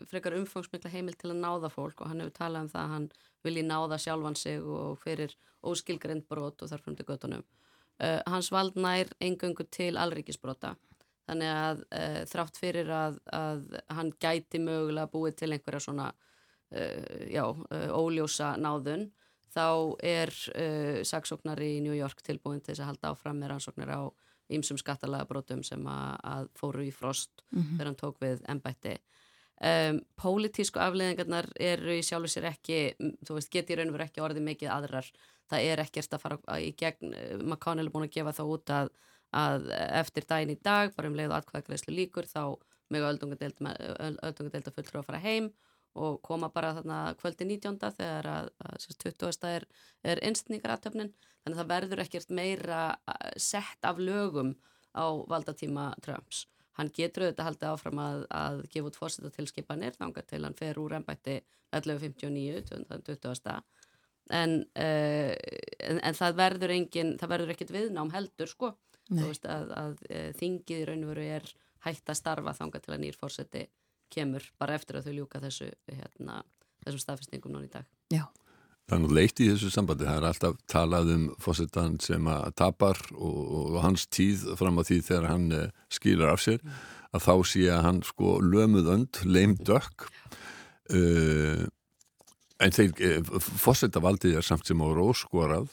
frekar umfangsmikla heimil til að náða fólk og hann hefur talað um það að hann vilji náða sjálfan sig og fyrir óskilgrind brot og þarfum til göttunum. Uh, hans vald nær engöngu til alríkisbrota þannig að uh, þrátt fyrir að, að hann gæti mögulega búið til einhverja svona uh, já, uh, óljósa náðun þá er saksóknari í New York tilbúin til þess að halda áfram með rannsóknir á ýmsum skattalega brotum sem að, að fóru í frost mm -hmm. þegar hann tók við ennbætti. Um, pólitísku afleðingarnar eru í sjálfu sér ekki, þú veist, geti í raun og veru ekki orðið mikið aðrar. Það er ekkert að fara í gegn, McConnell er búin að gefa þá út að, að eftir daginn í dag, bara um leið og atkvæðagreðslu líkur, þá með öldungadelta fullur að fara heim og koma bara þarna kvöldi 19. þegar að, að 20. er, er einstningaratöfnin þannig að það verður ekkert meira sett af lögum á valdatíma Trumps hann getur auðvitað haldið áfram að, að gefa út fórsetatilskipanir þanga til hann fer úr ennbætti 1159, 2020. En, uh, en, en það verður engin, það verður ekkit viðnám heldur sko, veist að, að, að þingið í raun og veru er hægt að starfa þanga til að nýr fórseti kemur bara eftir að þau ljúka þessu hérna, þessum staðfestingum núna í dag. Já. Það er nú leitt í þessu sambandi, það er alltaf talað um fósettan sem að tapar og, og hans tíð fram á því þegar hann uh, skilur af sér mm. að þá sé að hann sko lömuð önd, leimt dökk uh, en þeir fósettavaldið er samt sem á róskorað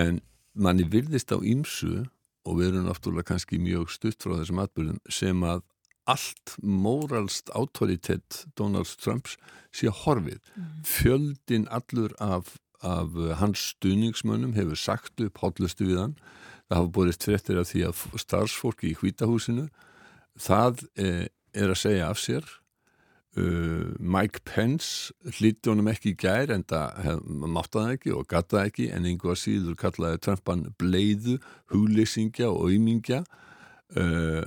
en manni virðist á ímsu og við erum náttúrulega kannski mjög stutt frá þessum atbyrðum sem að allt móralst autoritet Donald Trumps sé horfið. Mm. Fjöldin allur af, af hans stuðningsmönnum hefur sagt upp hátlustu við hann. Það hafa borist fréttir af því að starfsfólki í hvítahúsinu það eh, er að segja af sér. Uh, Mike Pence hlíti honum ekki í gær en það máttaði ekki og gattaði ekki en einhver síður kallaði Trumpan bleiðu, húleysingja og ymingja uh,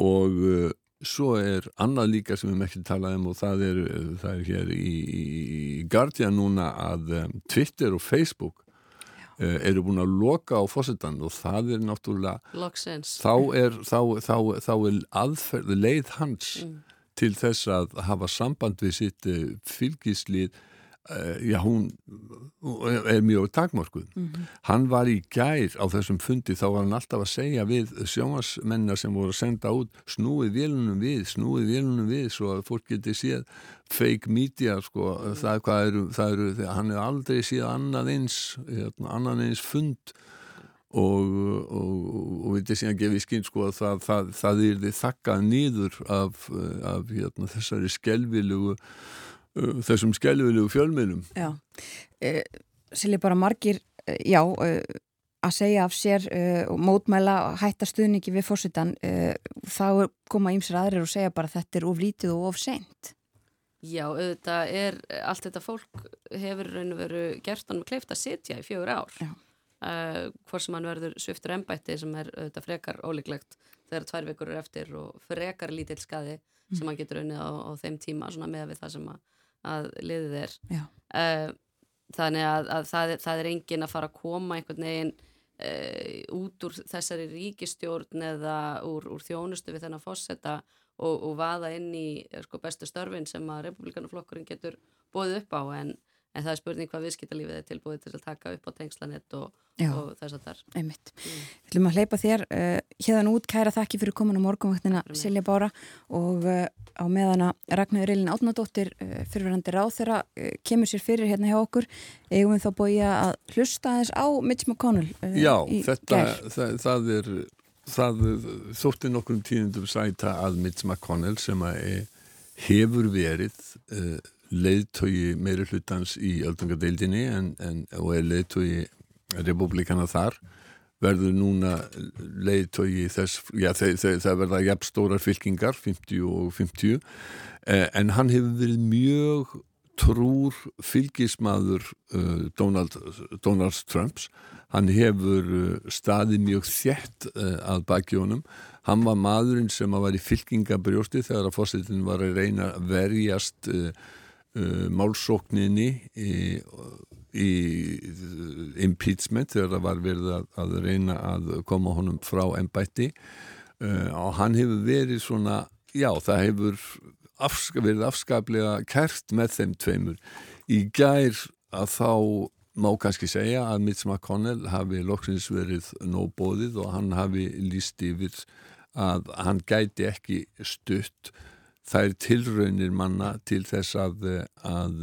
og uh, Svo er annað líka sem við með ekki talað um og það er, það er hér í, í Guardian núna að um, Twitter og Facebook uh, eru búin að loka á fósettan og það er náttúrulega þá er, þá, þá, þá er aðferð leið hans mm. Til þess að hafa samband við sitt uh, fylgislið Uh, já, hún er mjög takmörkuð. Mm -hmm. Hann var í gær á þessum fundi, þá var hann alltaf að segja við sjómasmennar sem voru að senda út snúið vélunum við, snúið vélunum við svo að fólk geti séð fake media, sko, mm -hmm. það er eru, það eru, hann hefur aldrei séð annað eins, hérna, annað eins fund og, og, og þetta síðan gefið skinn, sko, að það, það, það er þið þakkað nýður af, af hérna, þessari skelvilugu Uh, þessum skjálfilegu fjölmiðlum. Já, uh, Silja bara margir uh, já, uh, að segja af sér uh, og mótmæla hætta stuðningi við fórsutan þá koma ímsir aðrir og segja bara þetta er of lítið og of seint. Já, auðvitað er allt þetta fólk hefur raun og veru gert hann með kleift að sitja í fjögur ár hvort sem hann verður sviftur ennbætti sem er auðvitað frekar ólíklegt þegar tvær vikur er eftir og frekar lítill skadi mm. sem hann getur unnið á, á þeim tíma með við það sem að að liðið er. Uh, þannig að, að það, það er engin að fara að koma einhvern veginn uh, út úr þessari ríkistjórn eða úr, úr þjónustu við þennan fósetta og, og vaða inn í sko, bestu störfin sem að republikanaflokkurinn getur bóðið upp á. En en það er spurning hvað viðskiptalífið er tilbúið til að taka upp á tengslanett og, og þess að þar einmitt. Mm. Við ætlum að hleypa þér uh, hérna út, kæra þakki fyrir komin á morgunvaktina Silja Bára og uh, á meðana Ragnarður Eilin Átnadóttir uh, fyrirverandi ráð þeirra uh, kemur sér fyrir hérna hjá okkur eigum við þá búið að hlusta aðeins á Mitch McConnell uh, Já, þetta, það, það er það þótti nokkur tíðundum sæta að Mitch McConnell sem að hefur verið leiðtogi meiri hlutans í öldungadeildinni en, en, og er leiðtogi republikana þar verður núna leiðtogi þess, já þeir, þeir, það verða jafnstórar fylkingar, 50 og 50 eh, en hann hefur verið mjög trúr fylgismadur uh, Donald, Donald Trumps. Hann hefur uh, staðið mjög þjætt uh, að baki honum. Hann var maðurinn sem var í fylkingabrjósti þegar að fórsetin var að reyna að verjast uh, málsókninni í, í impeachment þegar það var verið að, að reyna að koma honum frá ennbætti uh, og hann hefur verið svona, já það hefur afska, verið afskaplega kert með þeim tveimur. Í gær að þá má kannski segja að Mitch McConnell hafi loksins verið nóbóðið og hann hafi líst yfir að hann gæti ekki stutt þær tilraunir manna til þess að, að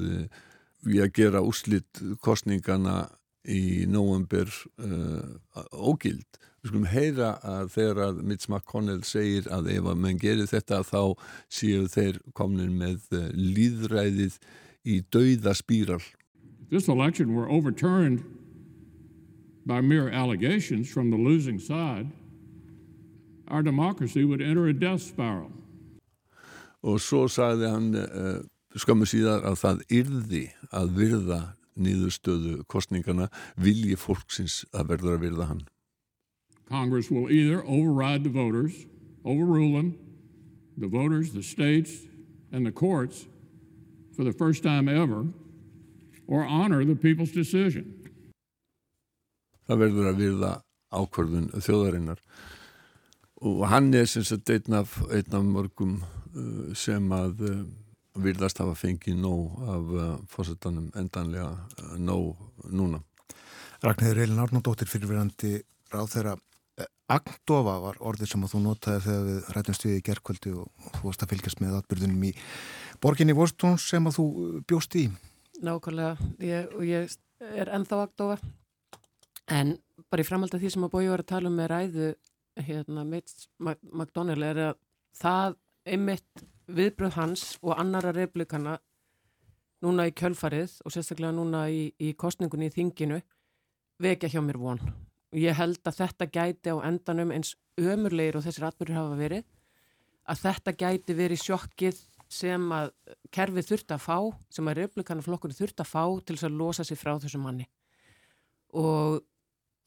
við að gera úslitt kostningana í nóvember uh, ógild. Við skulum heyra að þegar að Mitch McConnell segir að ef að menn gerir þetta þá séu þeir komin með uh, líðræðið í dauða spíral. This election were overturned by mere allegations from the losing side. Our democracy would enter a death spiral og svo sagði hann uh, skömmu síðar að það yrði að virða nýðustöðu kostningana vilji fólksins að verður að virða hann Congress will either override the voters overrule them the voters, the states, and the courts for the first time ever, or honor the people's decision. Það verður að virða ákvörðun þjóðarinnar og hann er sem sagt einn af, einn af mörgum sem að uh, virðast hafa fengið nóg af uh, fórsetanum endanlega nóg núna. Ragnhildur Eilin Árnóndóttir fyrirverandi ráð þeirra Agdofa var orðið sem að þú notaði þegar við rætumst við í gerðkvöldi og, þú varst að fylgjast með atbyrðunum í borginni Vostón sem að þú bjóst í. Nákvæmlega, ég, og ég er ennþá Agdofa en bara í framhald af því sem að bói var að tala um með ræðu hérna, Mitch McDonnell er að það einmitt viðbröð hans og annara replikana núna í kjölfarið og sérstaklega núna í, í kostningunni í þinginu vekja hjá mér von. Ég held að þetta gæti á endanum eins ömurleir og þessir atbyrður hafa verið að þetta gæti verið sjokkið sem að kerfið þurft að fá, sem að replikanaflokkur þurft að fá til þess að losa sig frá þessum manni. Og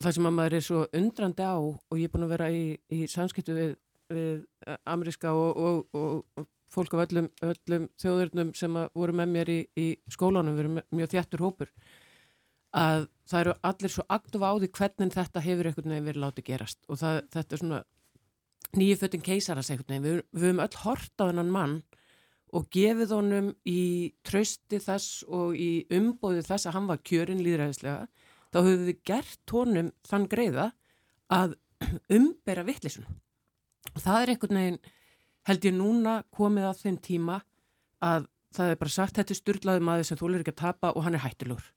það sem að maður er svo undrandi á og ég er búin að vera í, í samskiptu við, við ameríska og, og, og fólk af öllum, öllum þjóðurnum sem voru með mér í, í skólanum, við erum mjög þjættur hópur að það eru allir svo aktufa á því hvernig þetta hefur einhvern veginn verið látið gerast. Og það, þetta er svona nýju föttin keisaras einhvern veginn, við, við höfum öll hort á þennan mann og gefið honum í trösti þess og í umbóði þess að hann var kjörinn líðræðislega, þá höfum við gert honum þann greiða að umbera vittlisun og það er einhvern veginn held ég núna komið að þeim tíma að það er bara sagt þetta er styrlaði maður sem þú lir ekki að tapa og hann er hættilegur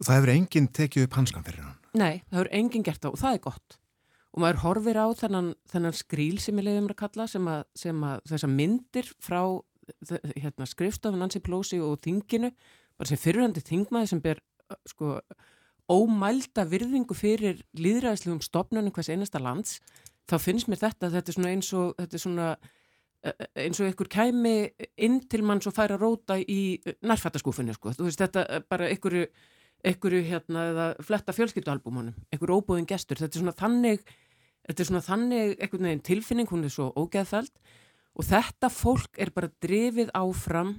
Það hefur enginn tekið upp hanskan fyrir hann? Nei, það hefur enginn gert það og það er gott. Og maður horfir á þennan, þennan skríl sem ég leiðum að kalla sem að, sem að þessar myndir frá hérna, skrifstofun Nancy Pelosi og þinginu, bara sem fyrirhandi þingmaði sem ber sko ómælda virðingu fyrir líðræðislegum stopnunum hvers einasta lands, þá finnst mér þetta, þetta er svona eins og, þetta er svona eins og einhver kæmi inn til mann svo færa róta í nærfattaskúfunni sko, þú veist þetta bara einhverju einhverju hérna eða fletta fjölskyttualbúmunum, einhverju óbúðin gestur, þetta er svona þannig, þetta er svona þannig einhvern veginn tilfinning, hún er svo ógeðfæld og þetta fólk er bara drifið áfram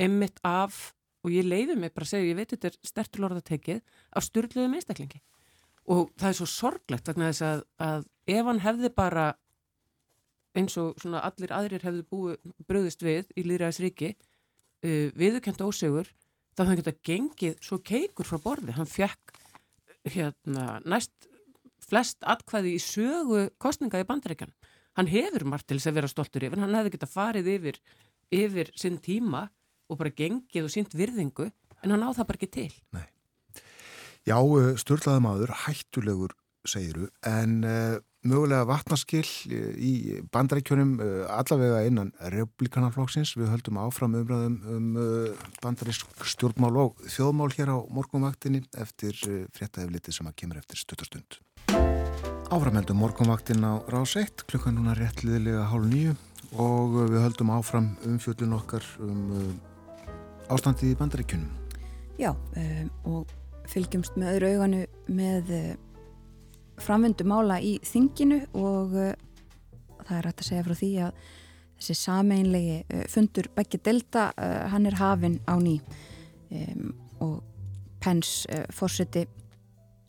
emmitt af, og ég leiði mig bara að segja, ég veit þetta er sterturlorðatekið, af styrluðum einstaklingi og það er svo sorglegt vegna þess að, að ef hann hefði bara eins og svona allir aðrir hefði búið bröðist við í Lýraðisríki uh, viðurkend ósegur þá hann geta gengið svo keikur frá borði, hann fekk hérna næst flest atkvæði í sögu kostninga í bandaríkjan, hann hefur margt til þess að vera stoltur yfir, hann hefði geta farið yfir, yfir sinn tíma og bara gengið og sínt virðingu en hann á það bara ekki til. Nei. Já, störlaði maður hættulegur segiru, en uh, mögulega vatnaskill í bandaríkjunum uh, allavega innan republikanarflokksins. Við höldum áfram umræðum um uh, bandarísk stjórnmál og þjóðmál hér á morgunvaktinni eftir fréttaefliti sem að kemur eftir stuttarstund. Áframheldum morgunvaktin á rás 1, klukkan núna réttliðilega hálf nýju og við höldum áfram umfjöldun okkar um ástandið í bandaríkjunum. Já, um, og fylgjumst með öðru auganu með framvindu mála í þinginu og uh, það er hægt að segja frá því að þessi sameinlegi uh, fundur Beggi Delta, hann er hafinn á ný um, og Pence fórseti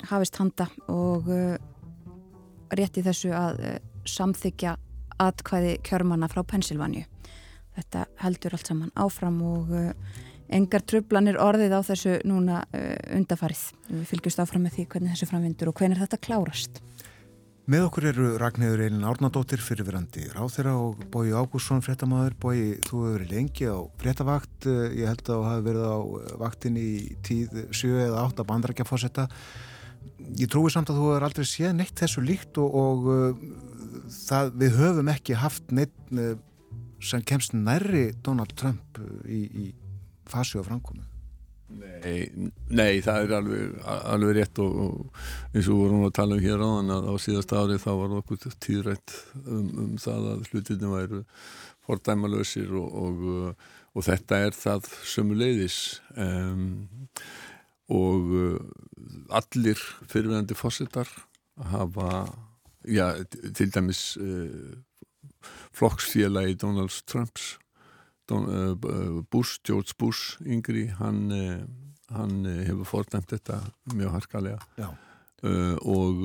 hafist handa og rétti þessu að samþykja atkvæði kjörmanna frá Pensilvanju. Þetta heldur allt saman áfram og engar trublanir orðið á þessu núna uh, undafarið. Við fylgjumst áfram með því hvernig þessu framvindur og hvernig þetta klárast. Með okkur eru Ragnhildur Eilin Árnadóttir fyrirverandi ráþeira og Bói Ágússon fréttamaður. Bói, þú hefur verið lengi á fréttavakt. Ég held að þú hafi verið á vaktin í tíð 7 eða 8 bandrækjafósetta. Ég trúi samt að þú hefur aldrei séð neitt þessu líkt og, og uh, það, við höfum ekki haft neitt uh, sem kemst nærri Donald Trump í, í fasi og framkomu? Nei, nei, það er alveg, alveg rétt og, og eins og vorum að tala um hér áðan að á síðast ári þá var okkur tíðrætt um, um það að hlutinni væru fordæmalösir og, og, og þetta er það sömuleiðis um, og uh, allir fyrirvægandi fósittar hafa, já, til dæmis uh, flokksfélagi Donald Trumps Bush, George Bush yngri, hann, uh, hann hefur fordæmt þetta mjög harkalega. Og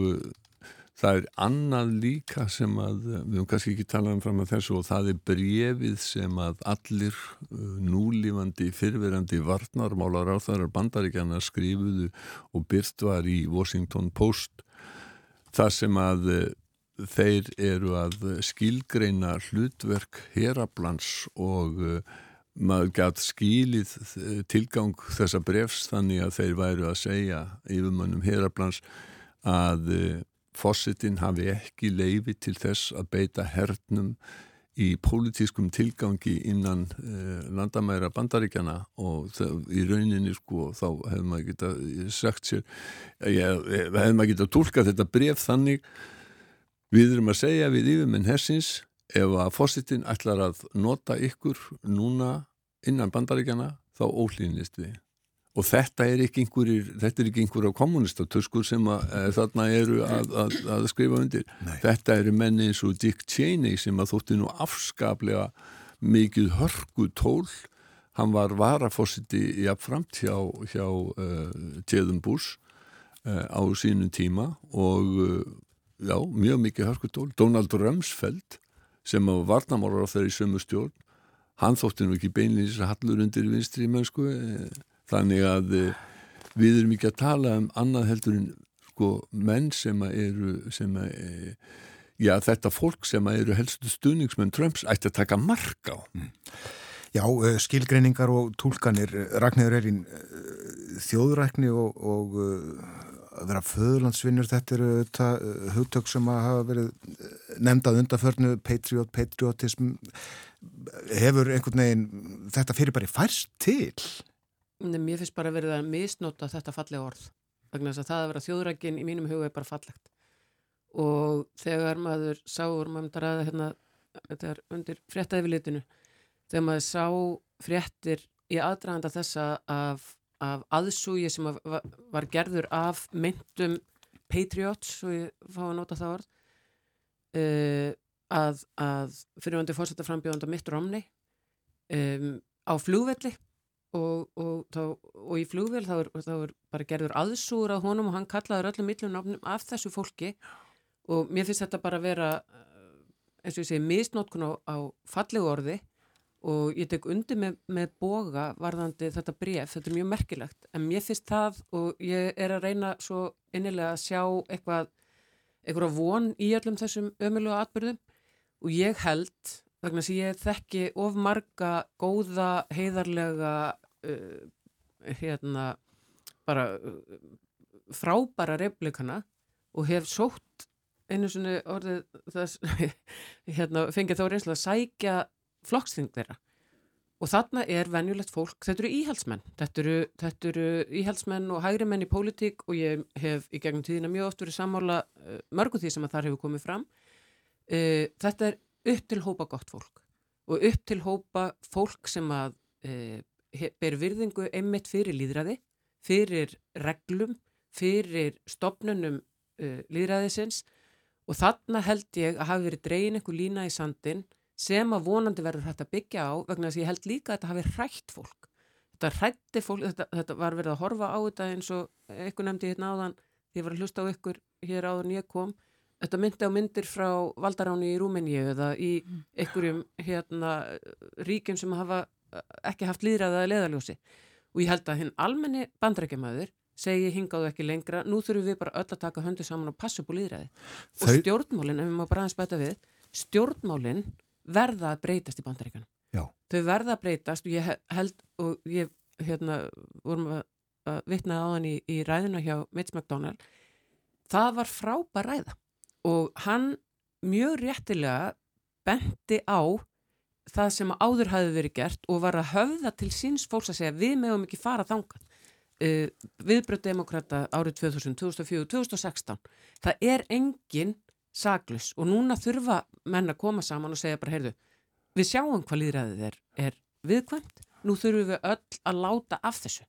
það er annað líka sem að við höfum kannski ekki talað um fram að þessu og það er brefið sem að allir núlífandi fyrverandi varnarmálar á þaðar bandaríkjana skrifuðu og byrt var í Washington Post. Það sem að þeir eru að skilgreina hlutverk herablans og uh, maður gætt skilið tilgang þessa brefs þannig að þeir væru að segja yfirmannum herablans að uh, fósittin hafi ekki leifi til þess að beita hernum í pólitískum tilgangi innan uh, landamæra bandaríkjana og það, í rauninni sko þá hefði maður geta sagt sér hefði maður geta tólkað þetta bref þannig Við erum að segja við yfirmenn hersins ef að fósittin ætlar að nota ykkur núna innan bandaríkjana þá ólínist við. Og þetta er ekki einhverjir, þetta er ekki einhverjá kommunistatöskur sem að, að, þarna eru að, að skrifa undir. Nei. Þetta eru menni eins og Dick Cheney sem að þótti nú afskaplega mikið hörgu tól. Hann var varafósiti í afframt hjá, hjá uh, Tjeðum Bush uh, á sínum tíma og uh, já, mjög mikið hörkutól. Donald Rumsfeld sem var varnamálar á þeirri sömu stjórn hann þótti nú ekki beinleins að hallur undir vinstri mennsku þannig að við erum ekki að tala um annað heldur en sko menn sem eru sem að, já þetta fólk sem eru helstu stuðningsmenn Trumps ætti að taka mark á. Mm. Já, skilgreiningar og tólkanir Ragnæður er í þjóðrækni og, og að vera föðurlandsvinnur þetta eru uh, hugtök sem að hafa verið uh, nefndað undarförnu patriot, patriotism hefur einhvern veginn þetta fyrir bara færst til? Nei, Mér finnst bara verið að misnota þetta fallega orð vegna þess að það að vera þjóðrækin í mínum huga er bara fallegt. Og þegar maður sá maður ræða, hérna, þetta er undir fréttaðifilitinu þegar maður sá fréttir í aðdraganda þessa af af aðsúi sem var, gerður af myndum Patriots, svo ég fá að nota það orð uh, að, að fyrirvöndi fórsetta frambjóðanda Mitt Romney um, á flúvelli og, og, og, og í flúvel þá er, þá er bara gerður aðsúur af honum og hann kallaður öllum millunum af þessu fólki og mér finnst þetta bara að vera eins og ég segi misnótkun á, á fallegu orði og ég tek undir með, með boga varðandi þetta bref, þetta er mjög merkilegt. En mér finnst það og ég er að reyna svo innilega að sjá eitthvað, eitthvað von í öllum þessum ömulega atbyrðum og ég held, vegna sem ég þekki of marga góða heiðarlega uh, hérna bara uh, frábæra replikana og hef sótt einu svona orðið þess, hérna, fengið þá reynslu að sækja flokksþing þeirra. Og þarna er venjulegt fólk, þetta eru íhalsmenn þetta eru, þetta eru íhalsmenn og hægri menn í pólitík og ég hef í gegnum tíðina mjög oft verið sammála uh, mörgu því sem að þar hefur komið fram. Uh, þetta er upp til hópa gott fólk og upp til hópa fólk sem að uh, ber virðingu einmitt fyrir líðræði fyrir reglum fyrir stopnunum líðræðisins og þarna held ég að hafi verið dreyin einhver lína í sandin sem að vonandi verður þetta byggja á vegna þess að ég held líka að þetta hafi hrætt fólk. Þetta hrætti fólk, þetta, þetta var verið að horfa á þetta eins og ykkur nefndi hérna áðan því ég var að hlusta á ykkur hér áður en ég kom þetta myndi á myndir frá valdaráni í Rúmeníu eða í ykkurjum hérna ríkjum sem hafa ekki haft líðræðaði leðaljósi og ég held að hinn almenni bandrækjamaður segi hingaðu ekki lengra, nú þurfum við bara öll að taka höndu saman og passa upp úr líðræði Þau... og stjórnmálinn, ef við má bara aðeins bæta við stjórnmálinn verða að breytast í bandaríkanum. Þau verða að breytast og ég held og ég hérna vorum að, að vitna á hann í, í ræðina hjá Mitch McDonald. Það var frábær ræða og hann mjög réttilega benti á það sem áður hafi verið gert og var að höfða til síns fólks að segja við meðum ekki fara þangað. Uh, viðbröð demokrata árið 2000, 2004, 2016 það er engin saglus og núna þurfa menn að koma saman og segja bara, heyrðu, við sjáum hvað líðræðið er, er viðkvæmt, nú þurfum við öll að láta af þessu.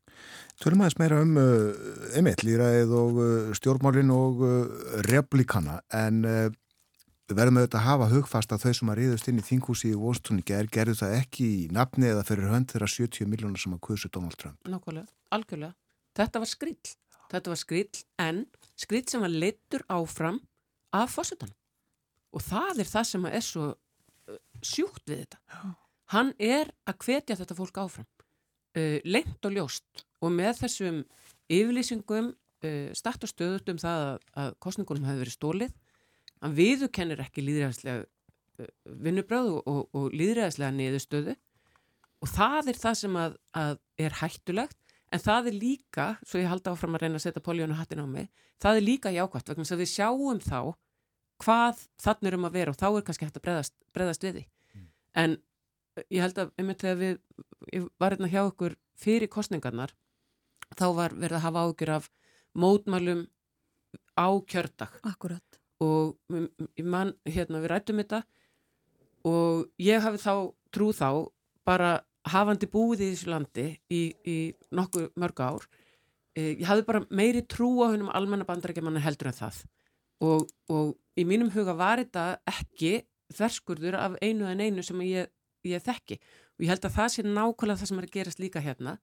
Tölum aðeins meira um uh, emitt, líðræðið og uh, stjórnmálinn og uh, replíkana, en við verðum auðvitað að hafa hugfast að þau sem að riðust inn í þinghúsi í Washington ger, gerðu það ekki í nafni eða fyrir hönd þeirra 70 miljónar sem að kusu Donald Trump. Nákvæmlega, algjörlega. Þetta var skrill. Þetta var skrill en skrill sem var leittur áfram af fórsetan. Og það er það sem er svo uh, sjúkt við þetta. Hann er að hvetja þetta fólk áfram. Uh, Lengt og ljóst og með þessum yfirlýsingum uh, start og stöðut um það að, að kostningunum hefur verið stólið hann viðukennir ekki líðræðislega uh, vinnubröð og, og, og líðræðislega niðurstöðu og það er það sem að, að er hættulegt en það er líka, svo ég haldi áfram að reyna að setja poljónu hattin á mig, það er líka jákvæmt vegna að við sjáum þá hvað þannig erum að vera og þá er kannski hægt að breðast, breðast við því. Mm. en uh, ég held að einmitt þegar við ég var hérna hjá okkur fyrir kostningarnar þá var verið að hafa ágjur af mótmælum á kjördag. Akkurat og man, hérna, við rættum þetta og ég hafi þá trú þá bara hafandi búið í þessu landi í, í nokkuð mörg ár e, ég hafi bara meiri trú á hennum almenna bandarækjumanna heldur en það. Og, og í mínum huga var þetta ekki þverskurður af einu en einu sem ég, ég þekki. Og ég held að það sé nákvæmlega það sem er að gerast líka hérna.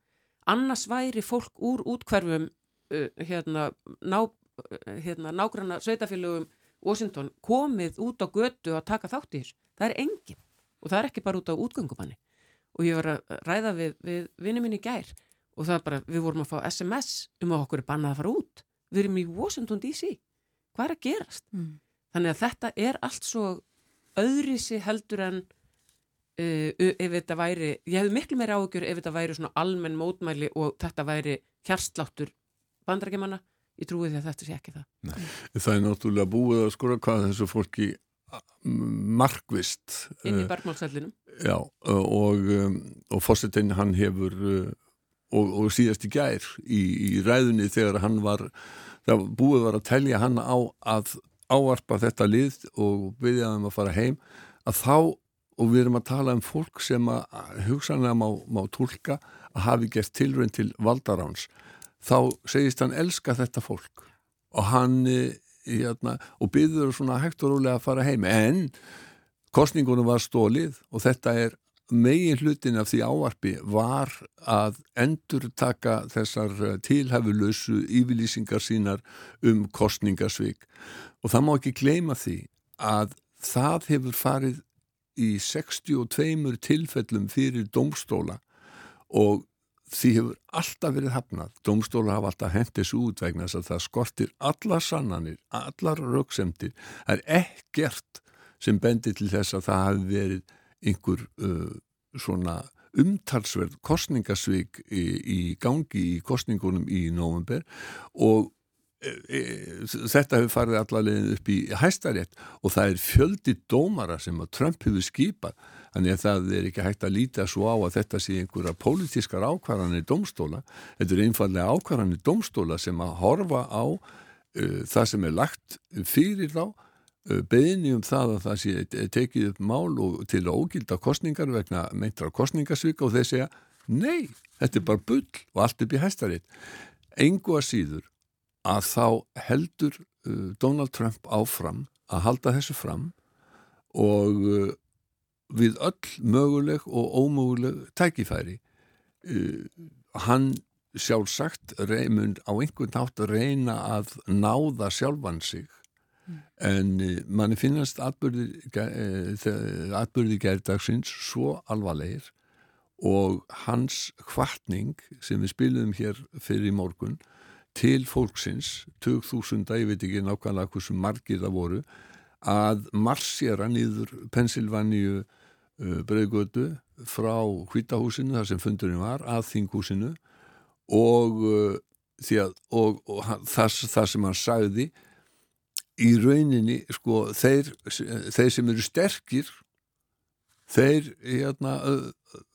Annars væri fólk úr útkverfum uh, hérna, ná, uh, hérna nágranna sveitafélögum Washington komið út á götu að taka þátt í þessu. Það er engin og það er ekki bara út á útgöngumanni og ég var að ræða við, við vinnum minni í gær og það er bara, við vorum að fá SMS um að okkur er bannað að fara út við erum í Washington DC hvað er að gerast? Mm. Þannig að þetta er allt svo öðrisi heldur en uh, ef þetta væri, ég hefði miklu meira áhugjur ef þetta væri svona almenn mótmæli og þetta væri kjærsláttur bandrækjumanna ég trúi því að þetta sé ekki það Nei. Það er náttúrulega búið að skora hvað þessu fólki markvist inn í barmálsællinum Já, og, um, og fósitinn hann hefur uh, og, og síðast í gær í, í ræðunni þegar hann var það búið var að telja hann á að áarpa þetta lið og byggja þeim að fara heim að þá, og við erum að tala um fólk sem að hugsanlega má, má tólka að hafi gert tilrönd til valdaráns þá segist hann elska þetta fólk. Og hann hérna, og byður svona hægt og rólega að fara heim. En kostningunum var stólið og þetta er megin hlutin af því áarpi var að endur taka þessar eh, tilhæfulösu yfirlýsingar sínar um kostningasvík og það má ekki gleyma því að það hefur farið í 62 tilfellum fyrir domstóla og því hefur alltaf verið hafnað. Domstólar hafa alltaf hendis út vegna þess að það skortir allar sannanir allar rauksemtir það er ekkert sem bendir til þess að það hafi verið einhver uh, svona umtalsverð kostningasvík í, í gangi í kostningunum í november og e, e, þetta hefur farið allarlegin upp í hæstarétt og það er fjöldi dómara sem að Trump hefur skipað Þannig að það er ekki hægt að líta svo á að þetta sé einhverja pólitískar ákvarðanir domstóla. Þetta er einfallega ákvarðanir domstóla sem að horfa á uh, það sem er lagt fyrir þá, uh, beðinni um það að það sé tekið upp mál og til að ógilda kostningar vegna meintra kostningasvika og þeir segja nei, þetta er bara bull og allt upp í hæstaritt. Engu að síður að þá heldur uh, Donald Trump áfram að halda þessu fram og uh, við öll möguleg og ómöguleg tækifæri uh, hann sjálfsagt mun á einhvern nátt að reyna að náða sjálfan sig mm. en uh, manni finnast atbyrði uh, gerðdagsins svo alvarlegir og hans hvartning sem við spilum hér fyrir í morgun til fólksins 2000, ég veit ekki nákvæmlega hversu margir það voru að marsjera nýður Pensilvaníu uh, breyðgötu frá hvítahúsinu þar sem fundurinn var að þinghúsinu og, uh, að, og, og það, það sem hann sagði í rauninni sko þeir, þeir sem eru sterkir þeir hérna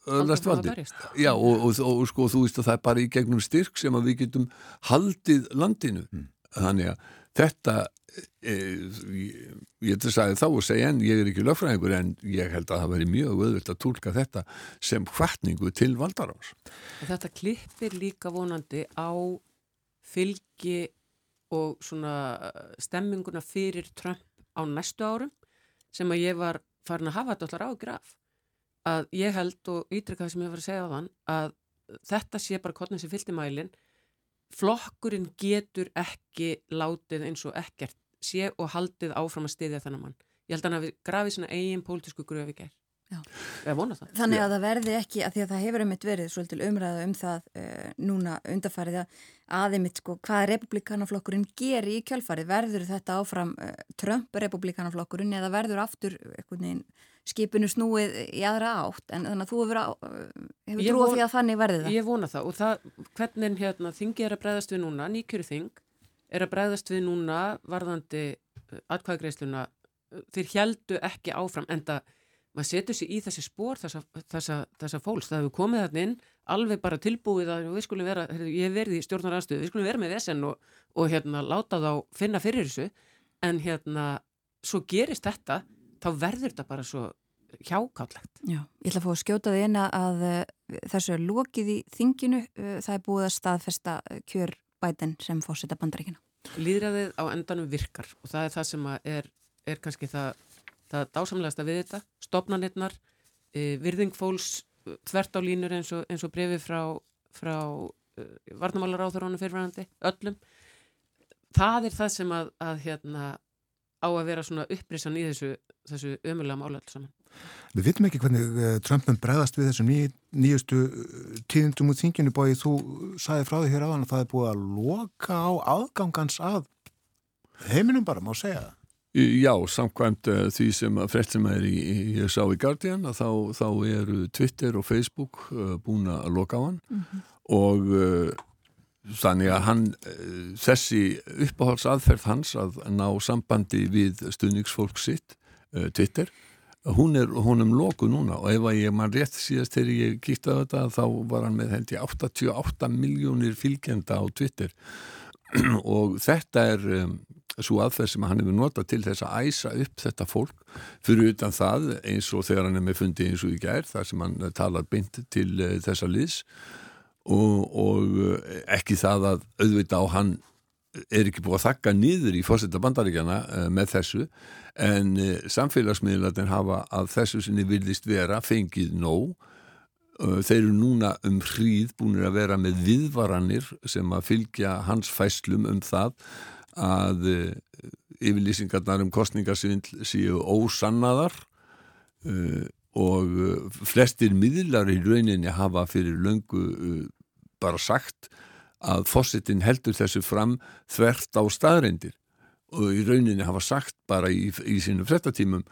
öðlast valdi Já, og, og, og sko þú veist að það er bara í gegnum styrk sem að við getum haldið landinu. Mm. þannig að þetta e, ég ætla að sagði þá og segja en ég er ekki lögfræðingur en ég held að það veri mjög öðvöld að tólka þetta sem hvartningu til valdarás Þetta klippir líka vonandi á fylgi og svona stemminguna fyrir Trump á næstu árum sem að ég var farin að hafa þetta allar ágraf að ég held og ítrykkaði sem ég var að segja á þann að þetta sé bara konin sem fyllt í mælin flokkurinn getur ekki látið eins og ekkert sé og haldið áfram að stiðja þennan mann. Ég held að hann hafi grafið svona eigin pólitísku gröfi gær. Það. Þannig að það verði ekki, að því að það hefur um mitt verið svolítil umræða um það uh, núna undarfarið að aðeimitt sko hvaða republikanaflokkurinn gerir í kjálfarið verður þetta áfram uh, Trump republikanaflokkurinn eða verður aftur veginn, skipinu snúið í aðra átt en þannig að þú hefur, hefur trúið því að þannig verði það Ég vona það og það, hvernig hérna, þingi er að bregðast við núna, nýkjöru þing er að bregðast við núna varðandi uh, atkvæðagreisluna þeir heldu ekki áfram en það maður setur sér í þessi spór þessa, þessa, þessa fólks, það hefur komið þarna inn alveg bara tilbúið að við skulum vera ég verið í stjórnaranstöðu, við skulum vera með vesen og, og hérna láta þá finna fyrir þessu. En hérna svo gerist þetta, þá verður þetta bara svo hjákállegt Já, ég ætla að fá að skjóta því eina að uh, þessu er lokið í þinginu uh, það er búið að staðfesta uh, kjör bæten sem fórseta bandaríkina Lýðræðið á endanum virkar og það er það sem er, er kannski það það dásamlegast að við þetta, stopnarnirnar, e, virðingfóls þvert á línur eins og, eins og brefi frá, frá e, varnamálar áþurónu fyrirvægandi, öllum. Það er það sem að, að hérna, á að vera svona upprisan í þessu, þessu ömulega mála alls saman. Við vitum ekki hvernig Trumpum bregðast við þessum ný, nýjustu tíðindum út þinginu bóið. Þú sagði frá því hér áðan að það er búið að loka á aðgangans að heiminum bara, má segja það. Já, samkvæmt uh, því sem að frett sem er í, ég sá í Guardian að þá, þá eru Twitter og Facebook uh, búin að loka á hann mm -hmm. og uh, þannig að hann þessi uppáhaldsaðferð hans að ná sambandi við stuðningsfólk sitt Twitter, hún er honum loku núna og ef að ég mann rétt síðast þegar ég kíkta á þetta þá var hann með held ég 88 miljónir fylgjenda á Twitter. Og þetta er um, svo aðferð sem hann hefur notað til þess að æsa upp þetta fólk. Fyrir utan það eins og þegar hann er með fundi eins og í gær þar sem hann talar bynd til uh, þessa liðs. Og, og uh, ekki það að auðvita á hann er ekki búið að þakka nýður í fórsetta bandaríkjana uh, með þessu en samfélagsmiðlarnir hafa að þessu sinni vildist vera fengið nóg. Þeir eru núna um hríð búinir að vera með viðvaranir sem að fylgja hans fæslum um það að yfirlýsingarnar um kostningarsvindl séu ósannaðar og flestir miðlar í rauninni hafa fyrir löngu bara sagt að fósittin heldur þessu fram þvert á staðreindir og í rauninni hafa sagt bara í, í sínum frettatímum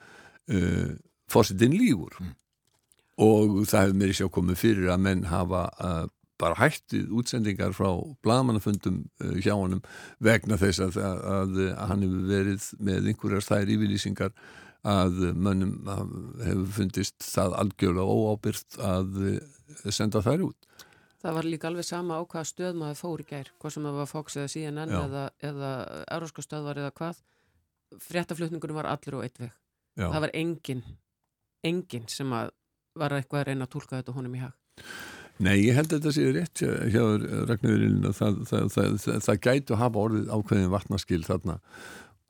fósittin lígur mm. og það hefur mér sjá komið fyrir að menn hafa bara hættið útsendingar frá blagamannafundum uh, hjá honum vegna þess að, að, að, að hann hefur verið með einhverjar þær yfirlýsingar að mönnum hefur fundist það algjörlega óábyrgt að uh, senda þær út. Það var líka alveg sama á hvaða stöð maður fór í gær, hvað sem það var Fox eða CNN Já. eða, eða Euróska stöðvar eða hvað. Fréttaflutningunum var allir og eitt veg. Já. Það var enginn, enginn sem var eitthvað að reyna að tólka þetta honum í hag. Nei, ég held að þetta sé rétt hjá Ragnarurinn að það, það, það, það gætu að hafa orðið ákveðin vatnaskil þarna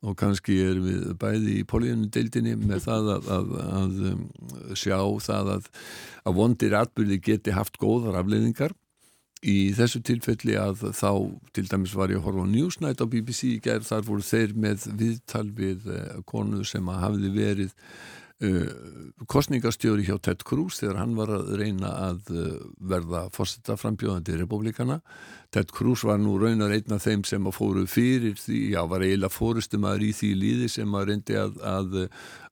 og kannski er við bæði í políunum deildinni með það að, að, að um, sjá það að, að vondir atbyrði geti haft góðar afleiðingar í þessu tilfelli að þá til dæmis var ég að horfa á Newsnight á BBC í gerð þar voru þeir með viðtal við uh, konu sem hafiði verið Uh, kostningastjóri hjá Ted Cruz þegar hann var að reyna að uh, verða fórsetta frambjóðandi republikana. Ted Cruz var nú raunar einn af þeim sem að fóru fyrir því, já var eiginlega fórustumæður í því líði sem að reyndi að, að,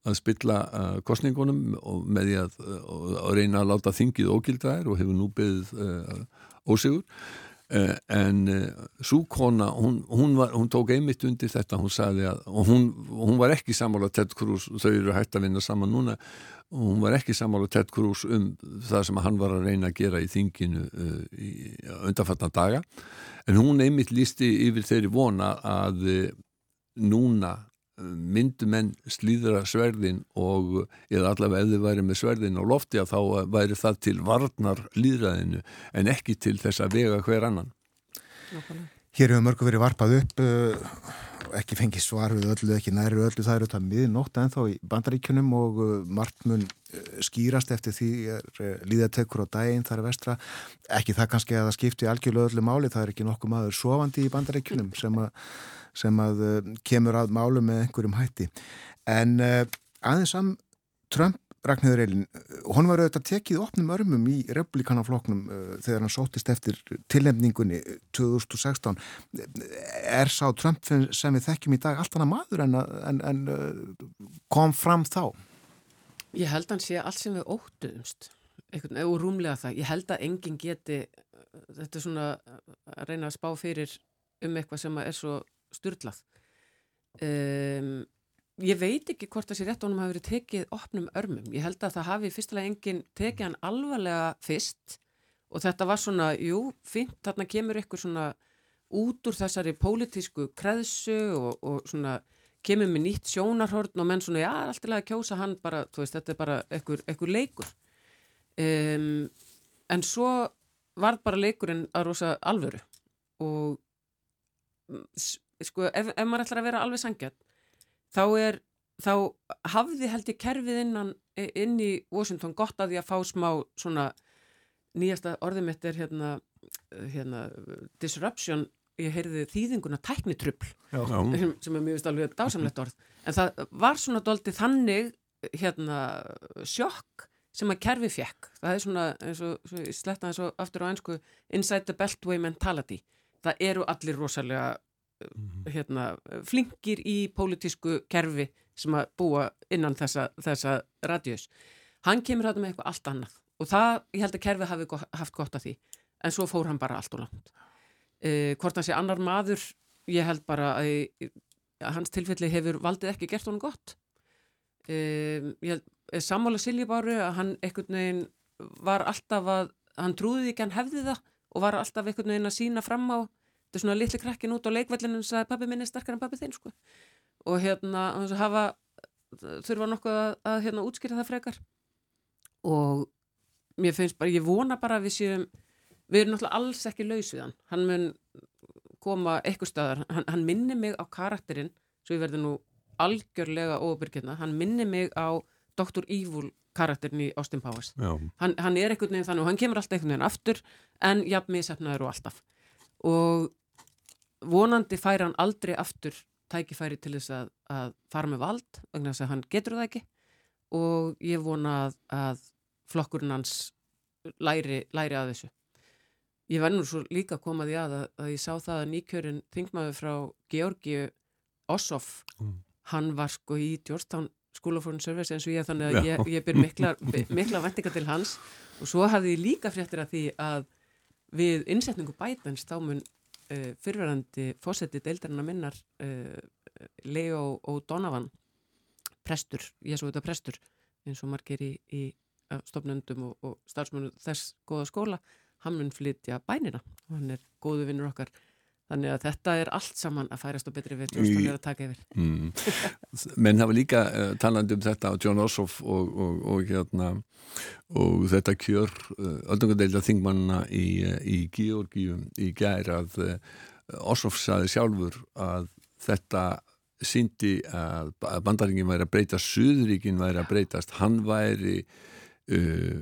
að spilla uh, kostningunum og með því að, að reyna að láta þingið ógildaðir og hefur nú beðið ósigur. Uh, en uh, svo kona hún, hún, hún tók einmitt undir þetta. Hún sagði að, og hún, hún var ekki samála Ted Cruz, þau eru hægt að vinna saman núna, hún var ekki samála Ted Cruz um það sem hann var að reyna að gera í þinginu í undanfatna daga. En hún einmitt lísti yfir þeirri vona að núna myndu menn slíðra sverðin og eða allavega ef þið væri með sverðin á lofti að þá væri það til varnar líðræðinu en ekki til þess að vega hver annan. Hér hefur mörgu verið varpað upp uh, ekki fengið svar við öllu, ekki næri öllu, það eru þetta miðnótt ennþá í bandaríkunum og uh, margt mun uh, skýrast eftir því líðatekur á daginn þar er vestra, ekki það kannski að það skipti algjörlega öllu máli, það er ekki nokkuð maður sofandi í bandaríkunum sem að, sem að kemur að málu með einhverjum hætti. En aðeins am Trump Ragnhjóður Eilin, hún var auðvitað tekið opnum örmum í republikanafloknum þegar hann sótist eftir tilnefningunni 2016 er sá Trump sem við þekkjum í dag allt annað maður en, en, en kom fram þá? Ég held að hann sé allt sem við óttuðumst og rúmlega það, ég held að enginn geti þetta svona að reyna að spá fyrir um eitthvað sem er svo styrlað um ég veit ekki hvort það sé rétt honum hafi verið tekið opnum örmum. Ég held að það hafi fyrstulega enginn tekið hann alvarlega fyrst og þetta var svona, jú, fint, þarna kemur ykkur svona út úr þessari pólitísku kreðsu og, og svona kemur með nýtt sjónarhorn og menn svona, já, alltaf að kjósa hann bara, þú veist, þetta er bara ykkur leikur. Um, en svo var bara leikurinn að rosa alvöru og sko, ef, ef maður ætlar að vera alveg sangjart þá er þá hafði held ég kerfið innan, inn í Washington gott að því að fá smá svona nýjasta orðið mitt er hérna, hérna disruption, ég heyrði þýðinguna tæknitrubl sem er mjög vist alveg dásamlegt orð. En það var svona doldið þannig hérna sjokk sem að kerfi fjekk það er svona, eins og, sletta eins og aftur á einsku, inside the beltway mentality. Það eru allir rosalega. Hérna, flinkir í pólitísku kerfi sem að búa innan þessa, þessa radjus. Hann kemur hægt með eitthvað allt annað og það, ég held að kerfi hafi haft gott af því en svo fór hann bara allt og langt. Eh, hvort hann sé annar maður, ég held bara að, að hans tilfelli hefur valdið ekki gert honum gott. Eh, ég held, sammála Siljibáru að hann einhvern veginn var alltaf að, hann trúði ekki hann hefði það og var alltaf einhvern veginn að sína fram á þetta er svona litli krakkin út á leikvallinu og sagði pabbi minni er sterkar en pabbi þinn sko. og hérna hafa, þurfa nokkuð að, að hérna, útskýra það frekar. Og mér finnst bara, ég vona bara við séum við erum náttúrulega alls ekki laus við hann. Hann mun koma eitthvað stöðar hann, hann minni mig á karakterinn svo ég verði nú algjörlega óbyrgirna, hann minni mig á Dr. Evil karakterin í Austin Powers. Hann, hann er einhvern veginn þannig og hann kemur alltaf einhvern veginn aftur en jafn misefnaður og alltaf. Og vonandi fær hann aldrei aftur tækifæri til þess að, að fara með vald vegna þess að hann getur það ekki og ég vona að, að flokkurinn hans læri, læri að þessu. Ég var nú svo líka komaði að, að ég sá það að nýkjörin þingmaður frá Georgi Ossoff, mm. hann var sko í Georgetown School of Foreign Service eins og ég þannig að ég, ég byr mikla, mikla vendinga til hans og svo hafði ég líka fréttir að því að við innsetningu bætans þá mun uh, fyrirverandi fósetti deildarinn að minnar uh, Leo O'Donovan prestur, ég svo þetta prestur eins og margir í, í stofnöndum og, og starfsmönu þess góða skóla, hann mun flytja bænina. Og hann er góðu vinnur okkar Þannig að þetta er allt saman að færast og betri við tjóðstofnir að taka yfir. Mm. Menn hafa líka uh, talandi um þetta á John Ossoff og, og, og, hérna, og þetta kjör uh, öldungadeilda þingmanna í, uh, í Georgíum í gær að Ossoff saði sjálfur að þetta síndi að bandaringin væri að breytast, Suðuríkin væri að breytast, hann væri uh,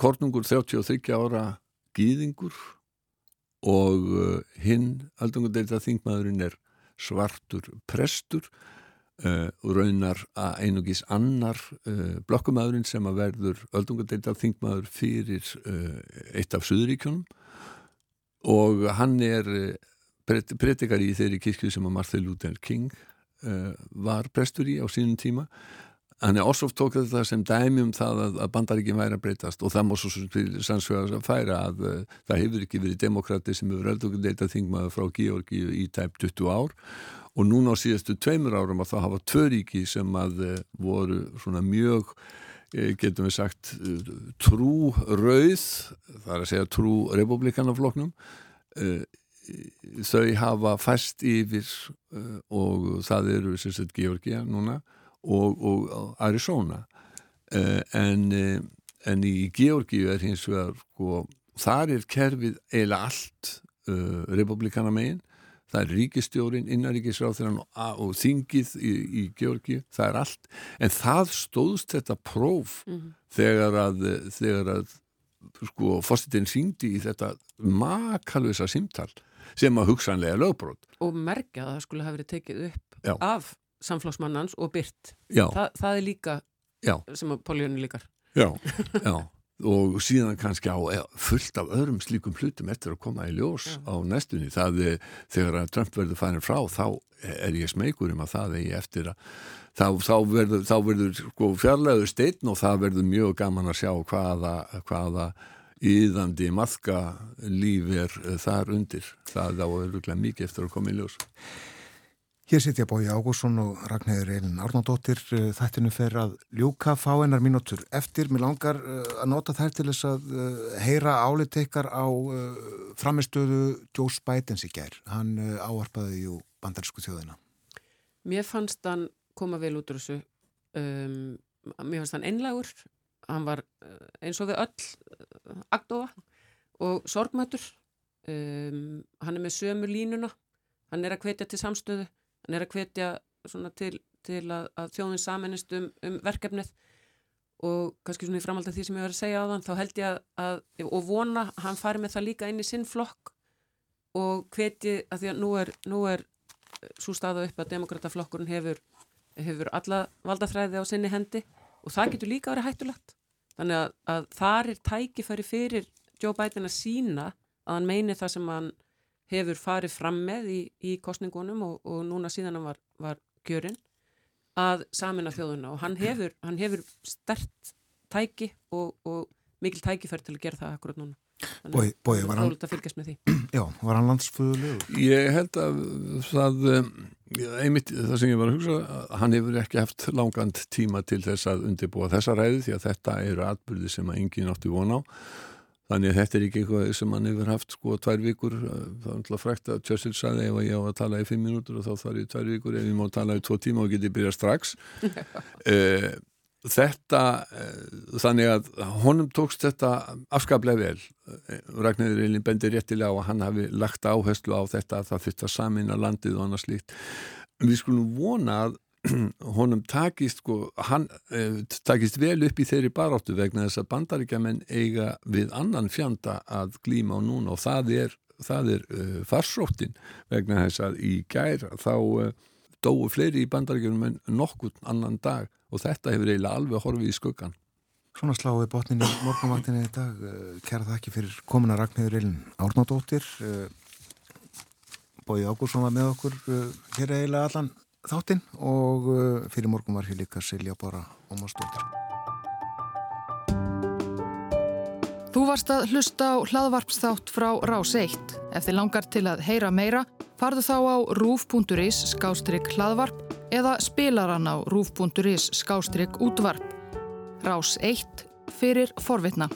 kornungur 33 ára gýðingur og uh, hinn aldungadeilta þingmaðurinn er svartur prestur uh, og raunar að einugis annar uh, blokkumæðurinn sem að verður aldungadeilta þingmaður fyrir uh, eitt af Suðuríkjónum og hann er predikar í þeirri kirkju sem að Martha Luther King var prestur í á sínum tíma Þannig að Ossoff tók þetta sem dæmi um það að, að bandaríkinn væri að breytast og það má svo sannsvegar að færa að uh, það hefur ekki verið demokrati sem hefur eldur leitað þingmaður frá Georgi í tæp 20 ár. Og núna á síðastu tveimur árum að það hafa tvö ríki sem að uh, voru svona mjög, uh, getum við sagt, trú rauð, það er að segja trú republikanafloknum, þau hafa fæst yfir og það eru sérstaklega Georgia núna og, og Arizona uh, en, uh, en í Georgíu er hins vegar sko, þar er kerfið eila allt uh, republikana megin það er ríkistjórin, innaríkisráþurann og, og þingið í, í Georgi, það er allt, en það stóðst þetta próf mm -hmm. þegar að, þegar að sko, fórstitinn syngdi í þetta makalvisa simtal sem að hugsanlega lögbrót. Og merkja að það skulle hafa verið tekið upp Já. af samflagsmannans og byrt. Þa, það er líka Já. sem að Póljónu líkar. Já, já og síðan kannski á fullt af öðrum slíkum hlutum eftir að koma í ljós ja. á næstunni. Það er þegar að Trump verður færin frá þá er ég smeykur um að það er eftir að þá, þá verður, þá verður sko, fjarlæður steitn og það verður mjög gaman að sjá hvaða, hvaða íðandi maðka líf er þar undir. Það á öruglega mikið eftir að koma í ljós. Hér sitja Bói Ágússon og Ragnæður Eilin Árnardóttir. Eh, þættinu fer að ljúka fá einar mínútur eftir. Mér langar eh, að nota þær til þess að eh, heyra áliteikar á framistöðu Joe Spidens í gær. Hann áarpaði jú bandarísku þjóðina. Mér fannst hann koma vel út úr þessu. Um, mér fannst hann einlagur. Hann var eins og við öll agdofa og sorgmætur. Um, hann er með sömu línuna. Hann er að hvetja til samstöðu hann er að hvetja til, til að, að þjóðin saminist um, um verkefnið. Og kannski svona í framhald af því sem ég var að segja á þann þá held ég að, og vona hann fari með það líka inn í sinn flokk og hveti að því að nú er, nú er svo staða upp að demokrataflokkurinn hefur, hefur alla valdaþræði á sinni hendi og það getur líka verið hættulegt. Þannig að, að þar er tækifæri fyrir Joe Biden að sína að hann meini það sem hann hefur farið fram með í, í kostningunum og, og núna síðan hann var, var gjörinn að samina þjóðuna og hann hefur, hann hefur stert tæki og, og mikil tækifær til að gera það akkurat núna. Bói, bói, var hann Já, var hann landsföðulegur? Ég held að það einmitt það sem ég var að hugsa hann hefur ekki haft langand tíma til þess að undirbúa þessa ræði því að þetta eru atbyrði sem að engin átti von á Þannig að þetta er ekki eitthvað sem hann hefur haft sko tvær vikur, það er alltaf frækt að Churchill saði ef ég á að tala í fimm minútur og þá þarf ég tvær vikur, ef ég má tala í tvo tíma og geti byrjað strax. uh, þetta, uh, þannig að honum tókst þetta afskaplega vel. Eh, Ragnarður Eilin bendir réttilega á að hann hafi lagt áherslu á þetta að það fyrst að samina landið og annað slíkt. Við skulum vona að honum takist sko, hann eh, takist vel upp í þeirri baráttu vegna þess að bandaríkjaman eiga við annan fjanda að glíma á núna og það er, það er uh, farsóttin vegna þess að í gær þá uh, dóu fleiri í bandaríkjum en nokkur annan dag og þetta hefur eiginlega alveg horfið í skuggan. Svona sláði botninni morgunvaktinni í dag. Kæra þakki fyrir komuna Ragnhildur Eilin Árnádóttir. Bói Ágúrsson var með okkur hér eiginlega allan þáttinn og uh, fyrir morgun var hér líka Silja Bára Ómarsdóttir. Þú varst að hlusta á hlaðvarpsþátt frá Rás 1. Ef þið langar til að heyra meira, farðu þá á rúf.is skástrygg hlaðvarp eða spilaran á rúf.is skástrygg útvarp. Rás 1 fyrir forvitna.